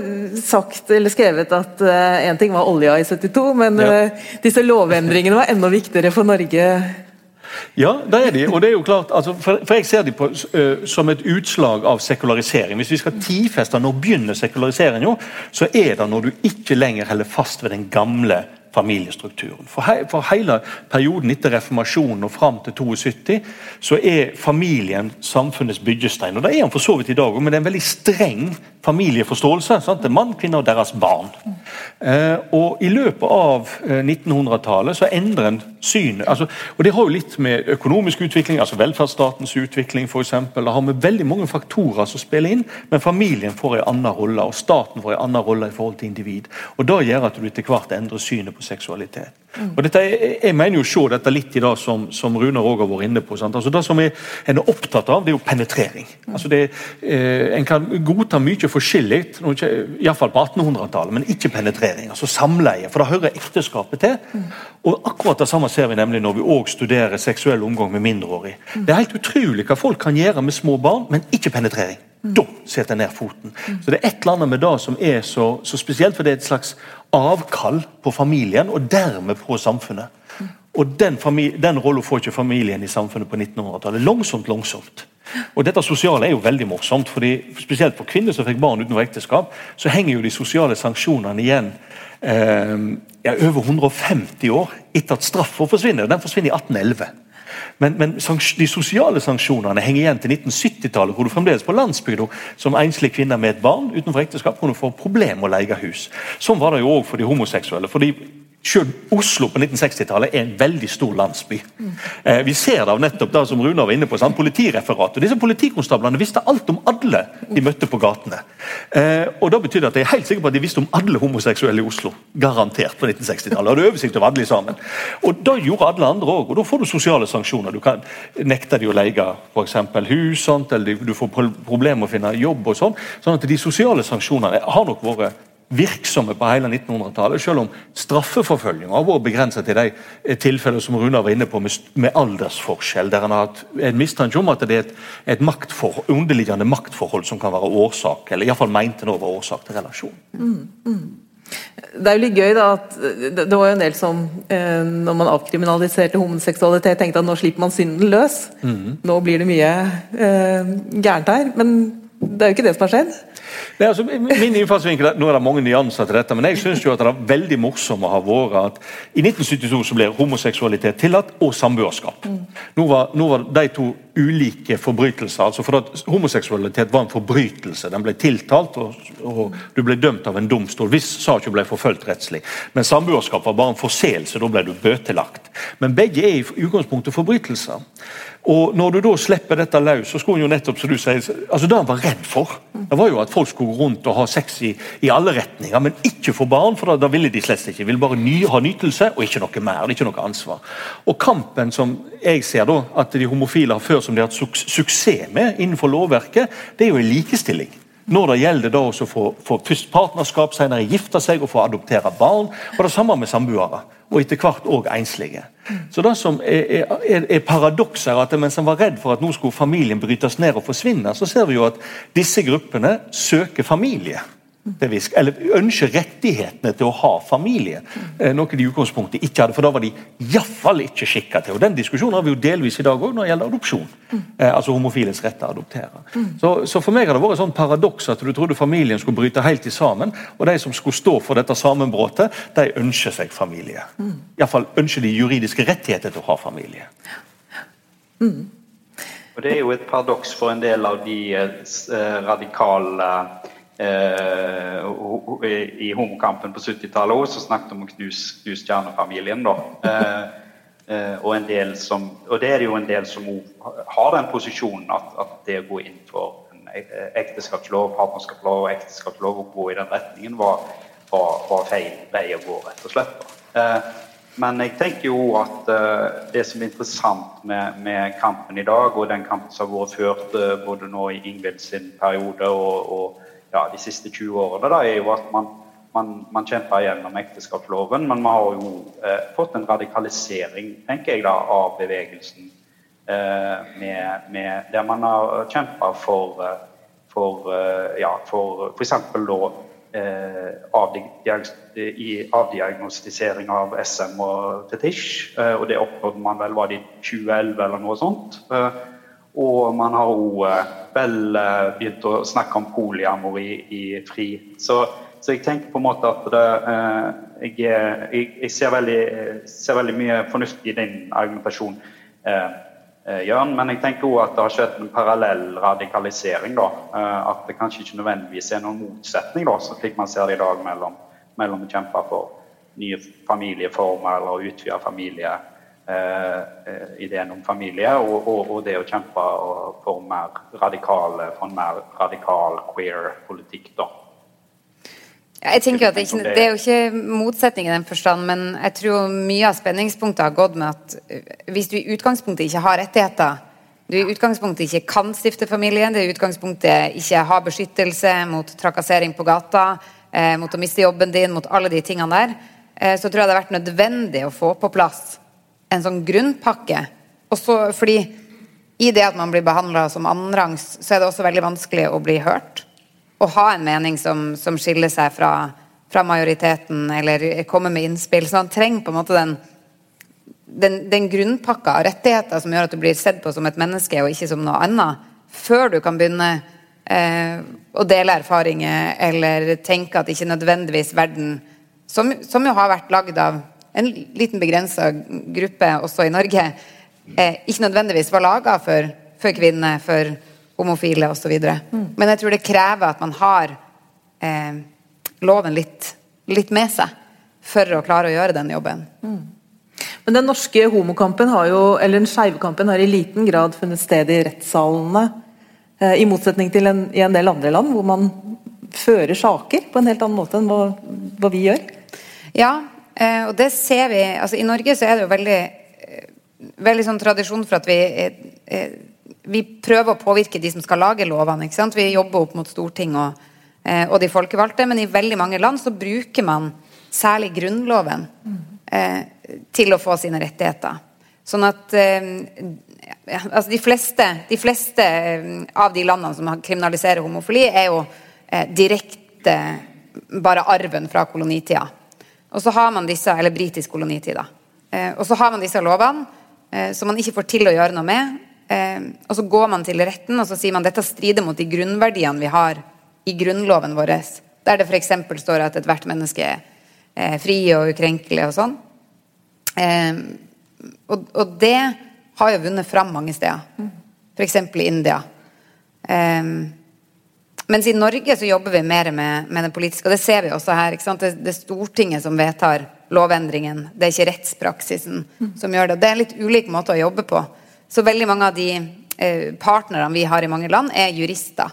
sagt eller skrevet at én uh, ting var olja i 72, men ja. uh, disse lovendringene var enda viktigere for Norge. Ja, det er de. Og det er jo klart, altså, for, for, jeg ser de på, uh, som et utslag av sekularisering. Hvis vi skal tidfeste når begynner sekulariseringen, så er det når du ikke lenger holder fast ved den gamle familiestrukturen. For, he, for, hele perioden etter reformasjonen og fram til 72 så er familien samfunnets byggestein. Og Det er han for så vidt i dag òg, men det er en veldig streng familieforståelse. Sant? Det er mann, kvinne og deres barn. Eh, og I løpet av 1900-tallet eh, så endrer en synet altså, og Det har jo litt med økonomisk utvikling, altså velferdsstatens utvikling eksempel, Det har med veldig mange faktorer som spiller inn, men familien får en annen rolle, og staten får en annen rolle i forhold til individ. Og Det gjør at du etter hvert endrer synet på seksualitet. Og dette, Jeg mener jo å se dette litt i det som, som Runar òg har vært inne på. Sant? Altså Det som er, en er opptatt av, det er jo penetrering. Altså det, eh, En kan godta mye forskjellig, iallfall på 1800-tallet, men ikke penetrering. altså Samleie, for det hører ekteskapet til. Og Akkurat det samme ser vi nemlig når vi også studerer seksuell omgang med mindreårige. Det er helt utrolig hva folk kan gjøre med små barn, men ikke penetrering. Da setter jeg ned foten. Så Det er et eller annet med det som er så, så spesielt, for det er et slags avkall på familien, og dermed på samfunnet. Og Den, den rollen får ikke familien i samfunnet på 1900-tallet. Langsomt, langsomt. Og Dette sosiale er jo veldig morsomt. fordi Spesielt for kvinner som fikk barn utenfor ekteskap, så henger jo de sosiale sanksjonene igjen eh, over 150 år etter at straffa forsvinner. Den forsvinner i 1811. Men, men de sosiale sanksjonene henger igjen til 1970-tallet, hvor du fremdeles på landsbygda som enslig kvinne med et barn utenfor ekteskap kunne få problemer med å leie hus. Sånn var det jo òg for de homoseksuelle. fordi selv Oslo på 1960-tallet er en veldig stor landsby. Eh, vi ser det av nettopp det som Runa var inne på, sånn, politireferatet. Disse Politikonstablene visste alt om alle de møtte på gatene. Eh, og det at Jeg er helt sikker på at de visste om alle homoseksuelle i Oslo. Garantert på 1960-tallet. Hadde oversikt over alle sammen. Og Da gjorde alle andre òg. Da får du sosiale sanksjoner. Du kan nekte de å leie f.eks. hus, sånt, eller du får problemer med å finne jobb. og sånn. Sånn at De sosiale sanksjonene har nok vært virksomme på hele 1900-tallet, selv om straffeforfølginga har vært begrenset til de eh, tilfellene som Runar var inne på med, med aldersforskjell, der en har hatt en mistanke om at det er et, et maktfor, underliggende maktforhold som kan være årsak, eller iallfall mente nå var årsak til relasjonen. Mm, mm. Det er jo litt gøy da at det var jo en del som eh, når man avkriminaliserte homoseksualitet, tenkte at nå slipper man synden løs. Mm. Nå blir det mye eh, gærent her. Men det er jo ikke det som har skjedd. Nei, altså, min innfallsvinkel, Nå er det mange nyanser til dette, men jeg syns det er veldig morsomt å ha vært at i 1972 så ble homoseksualitet tillatt, og samboerskap. Mm. Nå, nå, var de to ulike forbrytelser. altså for at Homoseksualitet var en forbrytelse. Den ble tiltalt, og, og du ble dømt av en domstol hvis saken ble forfulgt rettslig. Men samboerskap var bare en forseelse, da ble du bøtelagt. Men begge er i utgangspunktet forbrytelser. Og Når du da slipper dette løs, så skulle hun jo nettopp, som du sier, altså Det han var redd for, det var jo at folk skulle gå rundt og ha sex i, i alle retninger, men ikke få barn, for da, ville de slett ikke. De ville bare ny, ha nytelse og ikke noe mer. ikke noe ansvar. Og Kampen som jeg ser da, at de homofile har ført som de har hatt suksess med innenfor lovverket, det er jo en likestilling. Når det gjelder da å få, få først partnerskap, senere gifte seg og få adoptere barn. Og det samme med samboere og etter hvert òg enslige. Så Det som er, er, er paradokset, er at mens han var redd for at nå skulle familien brytes ned og forsvinne, så ser vi jo at disse gruppene søker familie bevisst, eller ønsker rettighetene til å ha familie. Eh, noe de i utgangspunktet ikke hadde, for da var de iallfall ikke skikka til. og Den diskusjonen har vi jo delvis i dag òg når det gjelder adopsjon. Eh, altså homofiles rett til å adoptere. Så, så, for meg har det vært et sånn paradoks at du trodde familien skulle bryte helt sammen, og de som skulle stå for dette sammenbruddet, de ønsker seg familie. Iallfall ønsker de juridiske rettigheter til å ha familie. Mm. Og Det er jo et paradoks for en del av de eh, radikale Eh, I homokampen på 70-tallet òg snakket de om å knuse knus kjernefamilien. Eh, eh, og, en del som, og det er det jo en del som har den posisjonen at, at det å gå inn for en ekteskapslov, partnerskapslov og ekteskapslov og gå i den retningen var, var, var feil vei å gå, rett og slett. Men jeg tenker jo at det som er interessant med, med, kampen i dag, og den kampen som har vært ført både nå i Ingvild sin periode og, og ja, de siste 20 årene, da, er jo at man, man, man kjemper gjennom ekteskapsloven, men man har jo eh, fått en radikalisering tenker jeg da, av bevegelsen. Eh, med, med, der man har kjempa for, eh, for, eh, ja, for f.eks. da eh, avdiagnostisering av SM og fetisj. Eh, og det oppnådde man vel var det i 2011 eller noe sånt. Eh, og man har òg eh, vel eh, begynt å snakke om polyamori i FRI. Så, så, jeg tenker på en måte at det, jeg, jeg, jeg ser, veldig, ser, veldig, mye fornuft i din argumentasjon, Jørn. Men jeg tenker òg at det har skjedd en parallell radikalisering. da, At det kanskje ikke nødvendigvis er noen motsetning, da, slik man ser det i dag, mellom, mellom å kjempe for nye familieformer eller utvide familie Eh, ideen om familie, og, og, og, det å kjempe for, mer radikale, for en mer radikal queer-politikk. da. Jeg tenker at det, ikke, det, er jo ikke motsetning i den forstand, men jeg tror mye av spenningspunktet har gått med at eh, hvis du i utgangspunktet ikke har rettigheter, du i utgangspunktet ikke kan stifte familie, du i utgangspunktet ikke har beskyttelse mot trakassering på gata, eh, mot å miste jobben din, mot alle de tingene der, eh, så tror jeg det har vært nødvendig å få på plass en sånn grunnpakke. Også fordi i det at man blir behandla som annenrangs, så er det også veldig vanskelig å bli hørt. Å ha en mening som, som skiller seg fra, fra, majoriteten, eller komme med innspill. Så man trenger på en måte den, den, den grunnpakka av rettigheter som gjør at du blir sett på som et menneske og ikke som noe annet, før du kan begynne eh, å dele erfaringer eller tenke at ikke nødvendigvis verden, som, som jo har vært lagd av en liten begrensa gruppe også i Norge eh, ikke nødvendigvis var laga for, for, kvinner, for homofile osv. Mm. Men jeg tror det krever at man har eh, loven litt, litt, med seg for å klare å gjøre den jobben. Mm. Men den norske homokampen har jo, eller den skeive kampen har i liten grad funnet sted i rettssalene. Eh, I motsetning til en, i en del andre land, hvor man fører saker på en helt annen måte enn hva, hva vi gjør. Ja, og det ser vi altså I Norge så er det jo veldig, eh, veldig sånn tradisjon for at vi eh, vi prøver å påvirke de som skal lage lovene. ikke sant? Vi jobber opp mot storting og, og, de folkevalgte, men i veldig mange land så bruker man særlig Grunnloven mm. til å få sine rettigheter. Sånn at ja, altså de, fleste, de fleste, av de landene som kriminaliserer homofili, er jo eh, direkte bare arven fra kolonitida. Og så har man disse, eller britisk kolonitid. Eh, og så har man disse lovene eh, som man ikke får til å gjøre noe med. Eh, og så går man til retten og så sier man dette strider mot de grunnverdiene vi har i grunnloven vår, der det f.eks. står at ethvert menneske er fri og ukrenkelig og sånn. Og, og, det har jo vunnet fram mange steder. F.eks. i India. Eh, mens i Norge så jobber vi mer med, med det politiske, og det ser vi også her. Det, det, er Stortinget som vedtar lovendringen, det er ikke rettspraksisen som gjør det. Det er en litt ulik måte å jobbe på. Så veldig mange av de eh, partnerne vi har i mange land, er jurister.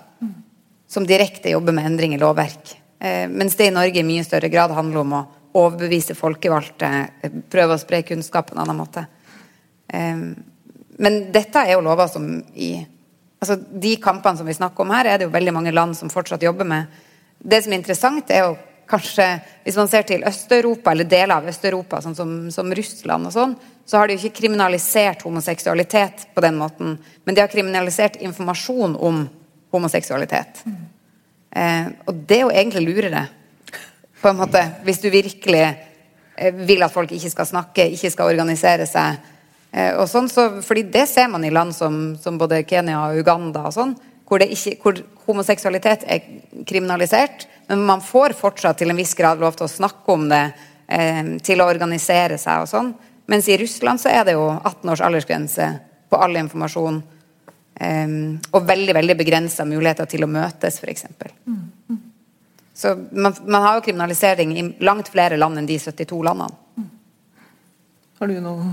Som direkte jobber med endring i lovverk. Eh, mens det i Norge i mye større grad handler om å overbevise folkevalgte, eh, prøve å spre kunnskap på en annen måte. Eh, men dette er jo lover som i altså De kampene som vi snakker om her, er det jo veldig mange land som fortsatt jobber med. Det som er interessant, er jo kanskje Hvis man ser til Øst-Europa, eller deler av Øst-Europa, sånn som, som, Russland og sånn, så har de jo ikke kriminalisert homoseksualitet på den måten. Men de har kriminalisert informasjon om homoseksualitet. Mm. Eh, og det er jo egentlig lurere, på en måte, hvis du virkelig eh, vil at folk ikke skal snakke, ikke skal organisere seg og sånn, så, fordi det ser man i land som, som både Kenya og Uganda og sånn, hvor, ikke, hvor, homoseksualitet er kriminalisert, men man får fortsatt til en viss grad lov til å snakke om det, eh, til å organisere seg og sånn. Mens i Russland så er det jo 18 års aldersgrense på all informasjon. Eh, og veldig veldig begrensa muligheter til å møtes, f.eks. Mm, mm. Så man, man, har jo kriminalisering i langt flere land enn de 72 landene. Har du noe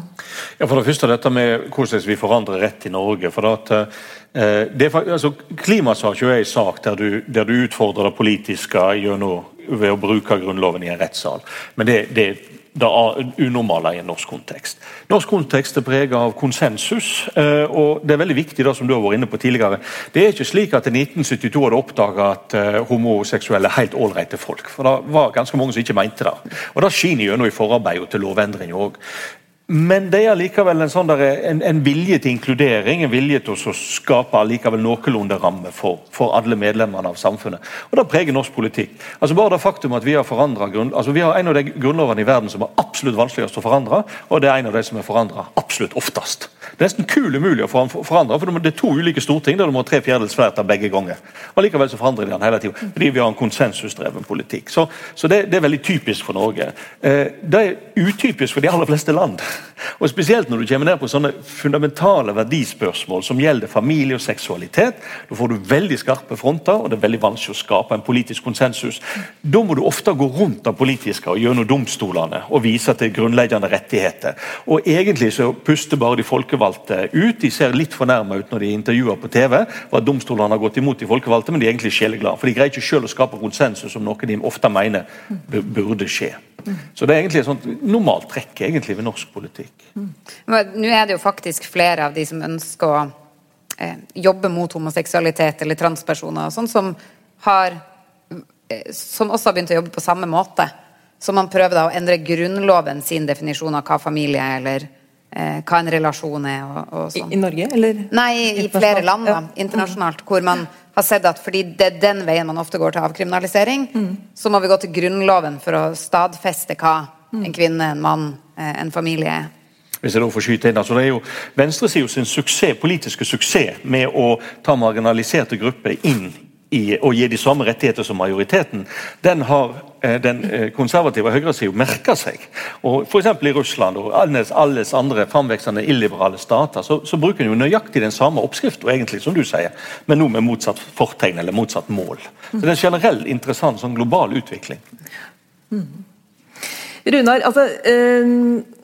Ja, For det første dette med hvordan vi forandrer rett i Norge. for at eh, det altså, Klimasak er en sak der du, der du utfordrer det politiske gjennom, ved å bruke Grunnloven i en rettssal. Men det, det, det unormale i en norsk kontekst. Norsk kontekst er preget av konsensus, eh, og det er veldig viktig det som du har vært inne på tidligere. Det er ikke slik at i 1972 hadde oppdaga at eh, homoseksuelle er helt ålreite folk. For det var ganske mange som ikke mente det. Og Det skinner gjennom i forarbeidet til lovendringa òg. Men det er likevel en, sånn der, en, en, vilje til inkludering, en vilje til å skape likevel noenlunde ramme for, for, alle medlemmene av samfunnet. Og Det preger norsk politikk. Altså Bare det faktum at vi har grunn, altså vi har en av de grunnlovene i verden som er absolutt vanskeligst å forandre, og det er en av de som er forandra absolutt oftest. Nesten kul umulig å forandre, for det er to ulike storting der du må ha tre fjerdedels flertall begge ganger. Og Likevel så forandrer de den hele tida, fordi vi har en konsensusdreven politikk. Så, så det, det, er veldig typisk for Norge. Eh, det er utypisk for de aller fleste land. Og Spesielt når du kommer ned på sånne fundamentale verdispørsmål som gjelder familie og seksualitet. Da får du veldig skarpe fronter, og det er veldig vanskelig å skape en politisk konsensus. Da må du ofte gå rundt det politiske og gjennom domstolene og vise til grunnleggende rettigheter. Og Egentlig så puster bare de folkevalgte ut. De ser litt fornærma ut når de intervjuer på TV hva domstolene har gått imot de folkevalgte, men de er egentlig sjeleglade. For de greier ikke selv å skape konsensus om noe de ofte mener burde skje. Så det er egentlig et sånt normalt trekk egentlig ved norsk politikk. Nå er det jo faktisk flere av de som ønsker å eh, jobbe mot homoseksualitet eller transpersoner, sånn som har eh, som også har begynt å jobbe på samme måte. Så man prøver da å endre grunnloven sin definisjon av hva familie er, eller hva en relasjon er. Og, og sånn. I, I, Norge, eller? Nei, i flere land da, internasjonalt. Hvor man har sett at fordi det er den veien man ofte går til avkriminalisering, mm. så må vi gå til Grunnloven for å stadfeste hva mm. en kvinne, en mann, eh, en familie er. Hvis jeg da får skyte inn, altså det er jo Venstresida sin suksess, politiske suksess med å ta marginaliserte grupper inn i å gi de samme rettigheter som majoriteten, den har eh, den eh, konservative høyresiden merka seg. Og F.eks. i Russland og alles, alles andre framvekstende illiberale stater så, så bruker en jo nøyaktig den samme oppskriften, egentlig, som du sier, men nå med motsatt fortegn eller motsatt mål. Så Det er en generell interessant sånn global utvikling. Mm. Runar, altså... Øh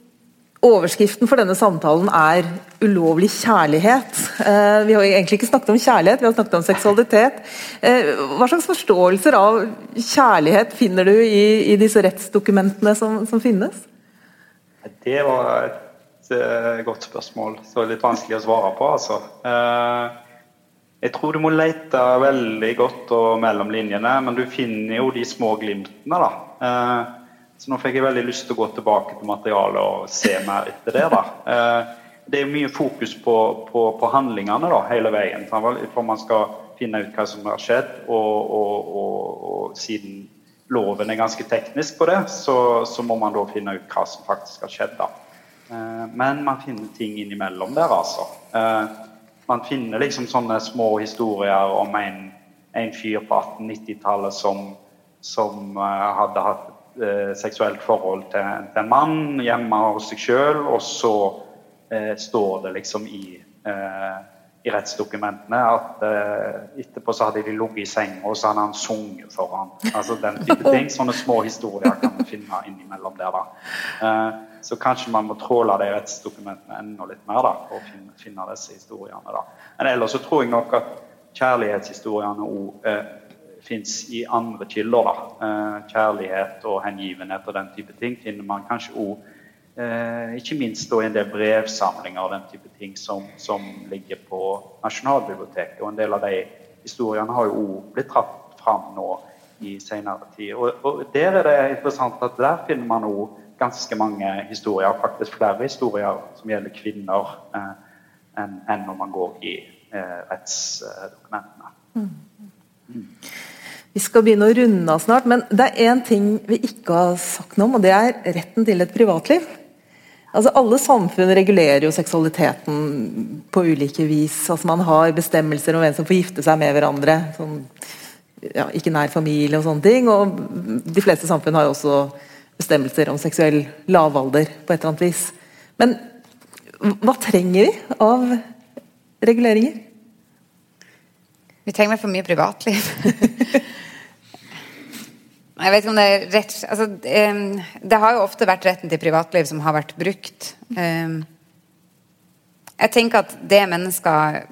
Overskriften for denne samtalen er 'ulovlig kjærlighet'. Eh, vi har egentlig ikke snakket om kjærlighet, vi har snakket om seksualitet. Eh, hva slags forståelser av kjærlighet finner du i, i disse rettsdokumentene som, som, finnes? Det var et uh, godt spørsmål. Så litt vanskelig å svare på, altså. Jeg tror du må lete veldig godt og mellom linjene, men du finner jo de små glimtene, da. Så nå fikk jeg veldig lyst til å gå tilbake til materialet og se mer etter det. da. Eh, det er mye fokus på, på, på handlingene da, hele veien. For man skal finne ut hva som har skjedd. Og, og, og, og siden loven er ganske teknisk på det, så, så, må man da finne ut hva som faktisk har skjedd. da. Eh, men man finner ting innimellom der, altså. Eh, man finner liksom sånne små historier om en, en fyr på 1890-tallet som, som hadde hatt eh, seksuelt forhold til, til, en mann hjemme hos seg sjøl, og så eh, står det liksom i, eh, i rettsdokumentene at eh, etterpå så hadde de ligget i senga, og så hadde han sunget for ham. Altså den type ting. Sånne små historier kan man finne innimellom der. da. Eh, så kanskje man må tråle de rettsdokumentene enda litt mer da, for å finne, finne disse historiene. da. Men ellers så tror jeg nok at kjærlighetshistoriene òg fins i andre kilder. da. Eh, kjærlighet og hengivenhet og den type ting finner man kanskje òg eh, ikke minst da en del brevsamlinger og den type ting som, som, ligger på Nasjonalbiblioteket. Og en del av de historiene har jo òg blitt tatt fram nå i senere tid. Og, og, der er det interessant at der finner man òg ganske mange historier, faktisk flere historier som gjelder kvinner, eh, enn, en når man går i eh, rettsdokumentene. Mm. Vi skal begynne å runde av snart, men det er én ting vi ikke har sagt noe om, og det er retten til et privatliv. Altså Alle samfunn regulerer jo seksualiteten på ulike vis. Altså Man har bestemmelser om hvem som får gifte seg med hverandre. Sånn, ja, ikke nær familie og sånne ting. Og de fleste samfunn har også bestemmelser om seksuell lavalder på et eller annet vis. Men hva trenger vi av reguleringer? Vi trenger for mye privatliv. Jeg vet ikke om det er rett altså, Det har jo ofte vært retten til privatliv som har vært brukt. Jeg tenker at det mennesker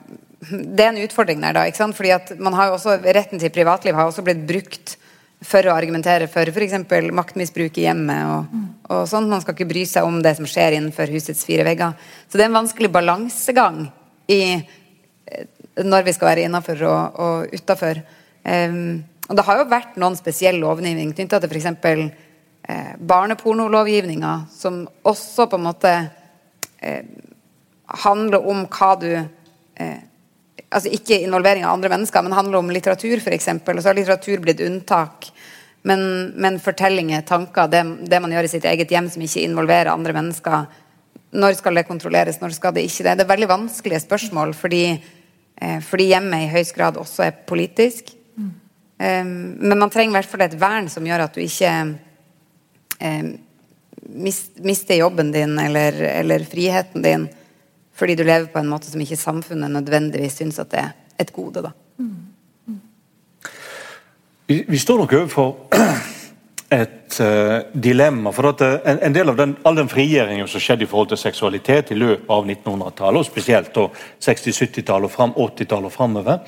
Det er en utfordring der, da. ikke sant? Fordi at man har jo også, Retten til privatliv har også blitt brukt for å argumentere for f.eks. maktmisbruk i hjemmet. Og, og sånt. Man skal ikke bry seg om det som skjer innenfor husets fire vegger. Så det er en vanskelig balansegang i eh, når vi skal være innafor og, og utafor. Um, og Det har jo vært noen spesiell lovgivning knytta til f.eks. Eh, barnepornolovgivninga, som også på en måte eh, handler om hva du eh, Altså ikke involvering av andre mennesker, men handler om litteratur, f.eks. Og så har litteratur blitt unntak. Men, men fortellinger, tanker, det, det, man gjør i sitt eget hjem som ikke involverer andre mennesker, når skal det kontrolleres, når skal det ikke det? Det er veldig vanskelige spørsmål fordi, eh, fordi hjemmet i høyest grad også er politisk. Um, men man trenger i hvert fall et vern som gjør at du ikke um, mister jobben din eller, eller, friheten din fordi du lever på en måte som ikke samfunnet nødvendigvis syns at det er et gode. da. Mm. Mm. Vi, vi, står nok overfor et uh, dilemma. for at uh, en, en, del av den, all den frigjøringen som skjedde i forhold til seksualitet i løpet av 1900-tallet, og spesielt 60-70-tallet og 80-tallet og framover,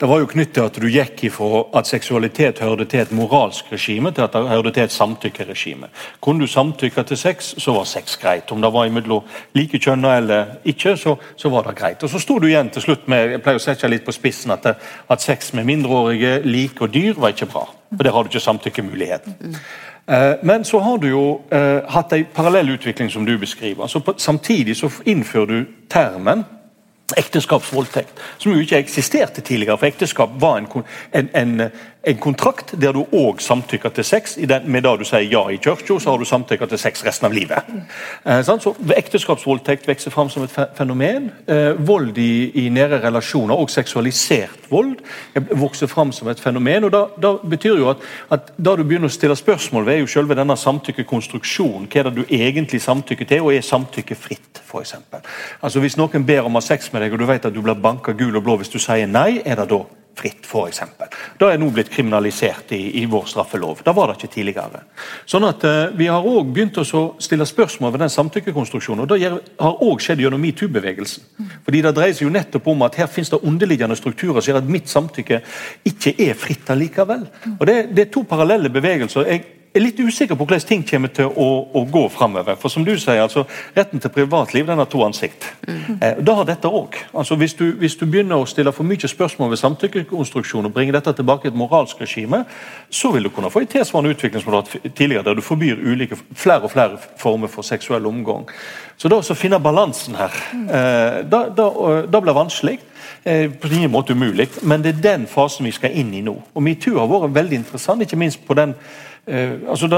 det var jo knyttet til at du gikk ifra at seksualitet hørte til et moralsk regime, til at det hørte til et samtykkeregime. Kunne du samtykke til sex, så var sex greit. Om det var imellom like kjønner eller ikke, så, så, var det greit. Og Så sto du igjen til slutt med jeg pleier å sette litt på spissen, at, det, at sex med mindreårige, like og dyr var ikke bra. For der har du ikke samtykkemuligheten. Mm. Men så har du jo eh, hatt en parallell utvikling, som du beskriver. Altså, på, samtidig så innfører du termen ekteskapsvoldtekt, som jo ikke eksisterte tidligere. For ekteskap var en, en, en, en kontrakt der du òg samtykker til sex. Den, med da du sier ja i kirka, så har du samtykker til sex resten av livet. Eh, så Ekteskapsvoldtekt vokser fram som et fenomen. Eh, vold i, i nære relasjoner, og seksualisert vold, vokser fram som et fenomen. og da betyr jo at, at, da du begynner å stille spørsmål ved jo selve denne samtykkekonstruksjonen, hva er det du egentlig samtykker til, og er samtykke fritt, f.eks. Altså, hvis noen ber om å ha sex med deg, og du vet at du blir banka gul og blå hvis du sier nei, er det da fritt, f.eks. Det er nå blitt kriminalisert i, i, vår straffelov. Det var det ikke tidligere. Sånn at uh, Vi har også begynt å stille spørsmål ved den samtykkekonstruksjonen. og Det har også skjedd gjennom metoo-bevegelsen. Fordi Det dreier seg jo nettopp om at her finnes det underliggende strukturer som gjør at mitt samtykke ikke er fritt allikevel. Og Det, det er to parallelle bevegelser. Jeg, er litt usikker på hvordan ting kommer til å, å gå framover. For som du sier, altså, retten til privatliv den har to ansikt. Mm. Eh, da har dette òg. Altså, hvis, du, hvis du begynner å stille for mye spørsmål ved samtykkekonstruksjon og bringe dette tilbake i et moralsk regime, så vil du kunne få en tilsvarende utvikling som du har hatt tidligere, der du forbyr ulike, flere og flere former for seksuell omgang. Så da å finne balansen her, eh, da, da, da blir vanskelig. Eh, på ingen måte umulig, men det er den fasen vi skal inn i nå. Og Metoo har vært veldig interessant, ikke minst på den eh, altså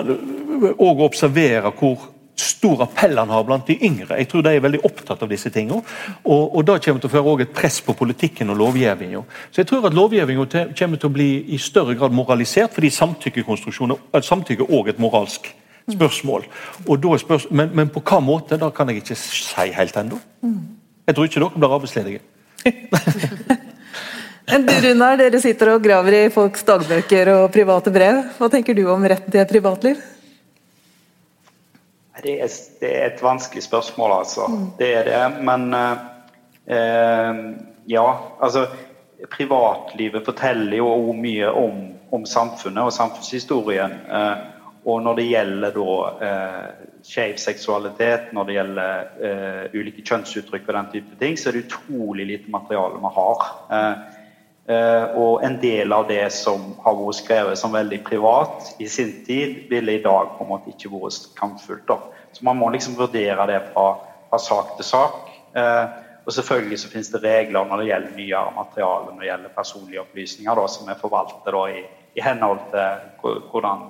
Og observere hvor stor appell han har blant de yngre. Jeg tror de er veldig opptatt av disse tingene. Og, og da kommer til å føre et press på politikken og lovgivninga. Så jeg tror at lovgivninga kommer til å bli i større grad moralisert, fordi samtykke òg et moralsk spørsmål. spørsmål men, men, på hva måte, da kan jeg ikke si helt ennå. Jeg tror ikke dere blir arbeidsledige. Men du Runar, dere sitter og graver i folks dagbøker og private brev. Hva tenker du om retten til et privatliv? Det er, det er et vanskelig spørsmål, altså. Mm. Det er det. Men eh, ja, altså Privatlivet forteller jo mye om, om samfunnet og samfunnshistorien. Eh, og når det gjelder da eh, skeiv seksualitet, når det gjelder eh, ulike kjønnsuttrykk og den type ting, så er det utrolig lite materiale vi har. Eh, og en del av det som har vært skrevet som veldig privat i sin tid, ville i dag på en måte ikke vært kampfullt. Så man må liksom vurdere det fra, fra sak til sak. Uh, og selvfølgelig så finnes det regler når det gjelder nyere materiale, når det gjelder personlige opplysninger, da, som er forvaltet da, i, i, henhold til hvordan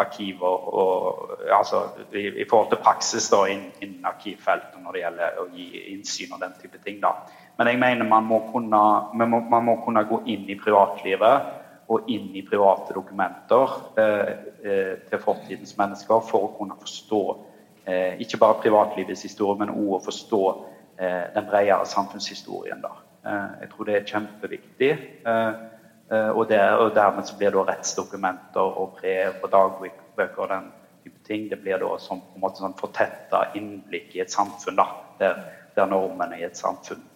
arkiver og altså i, i forhold til praksis da, innen, innen arkivfeltet når det gjelder å gi innsyn og den type ting. da. Men jeg mener man må, kunne, man, må, kunne, gå inn i privatlivet og inn i private dokumenter eh, eh, til fortidens mennesker for å kunne forstå eh, ikke bare privatlivets historie, men òg å forstå eh, den bredere samfunnshistorien. Da. Eh, jeg tror det er kjempeviktig. Eh, og, der, og, dermed så blir det rettsdokumenter og brev og dagbøker og den type ting. Det blir da som på en måte sånn fortetta innblikk i et samfunn, da, der, der normene i et samfunn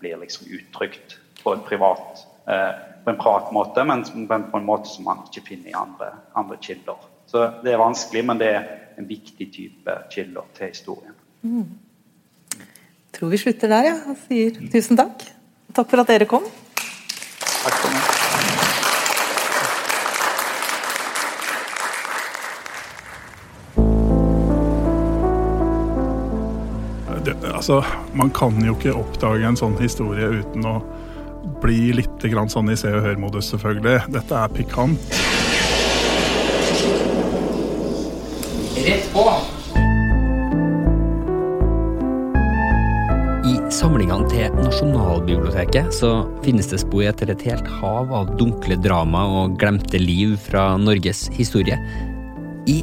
blir liksom uttrykt på en privat eh, på en privat måte, men på en måte som man ikke finner i andre, andre kilder. Så det er vanskelig, men det er en viktig type kilder til historien. Mm. Jeg tror vi slutter der, ja, og sier tusen takk. Takk for at dere kom. Takk for meg. Altså, man kan jo ikke oppdage en sånn historie uten å bli litt sånn i Se og Hør-modus, selvfølgelig. Dette er pikant. Rett på! I samlingene til Nasjonalbiblioteket så finnes det spor etter et helt hav av dunkle drama og glemte liv fra Norges historie. I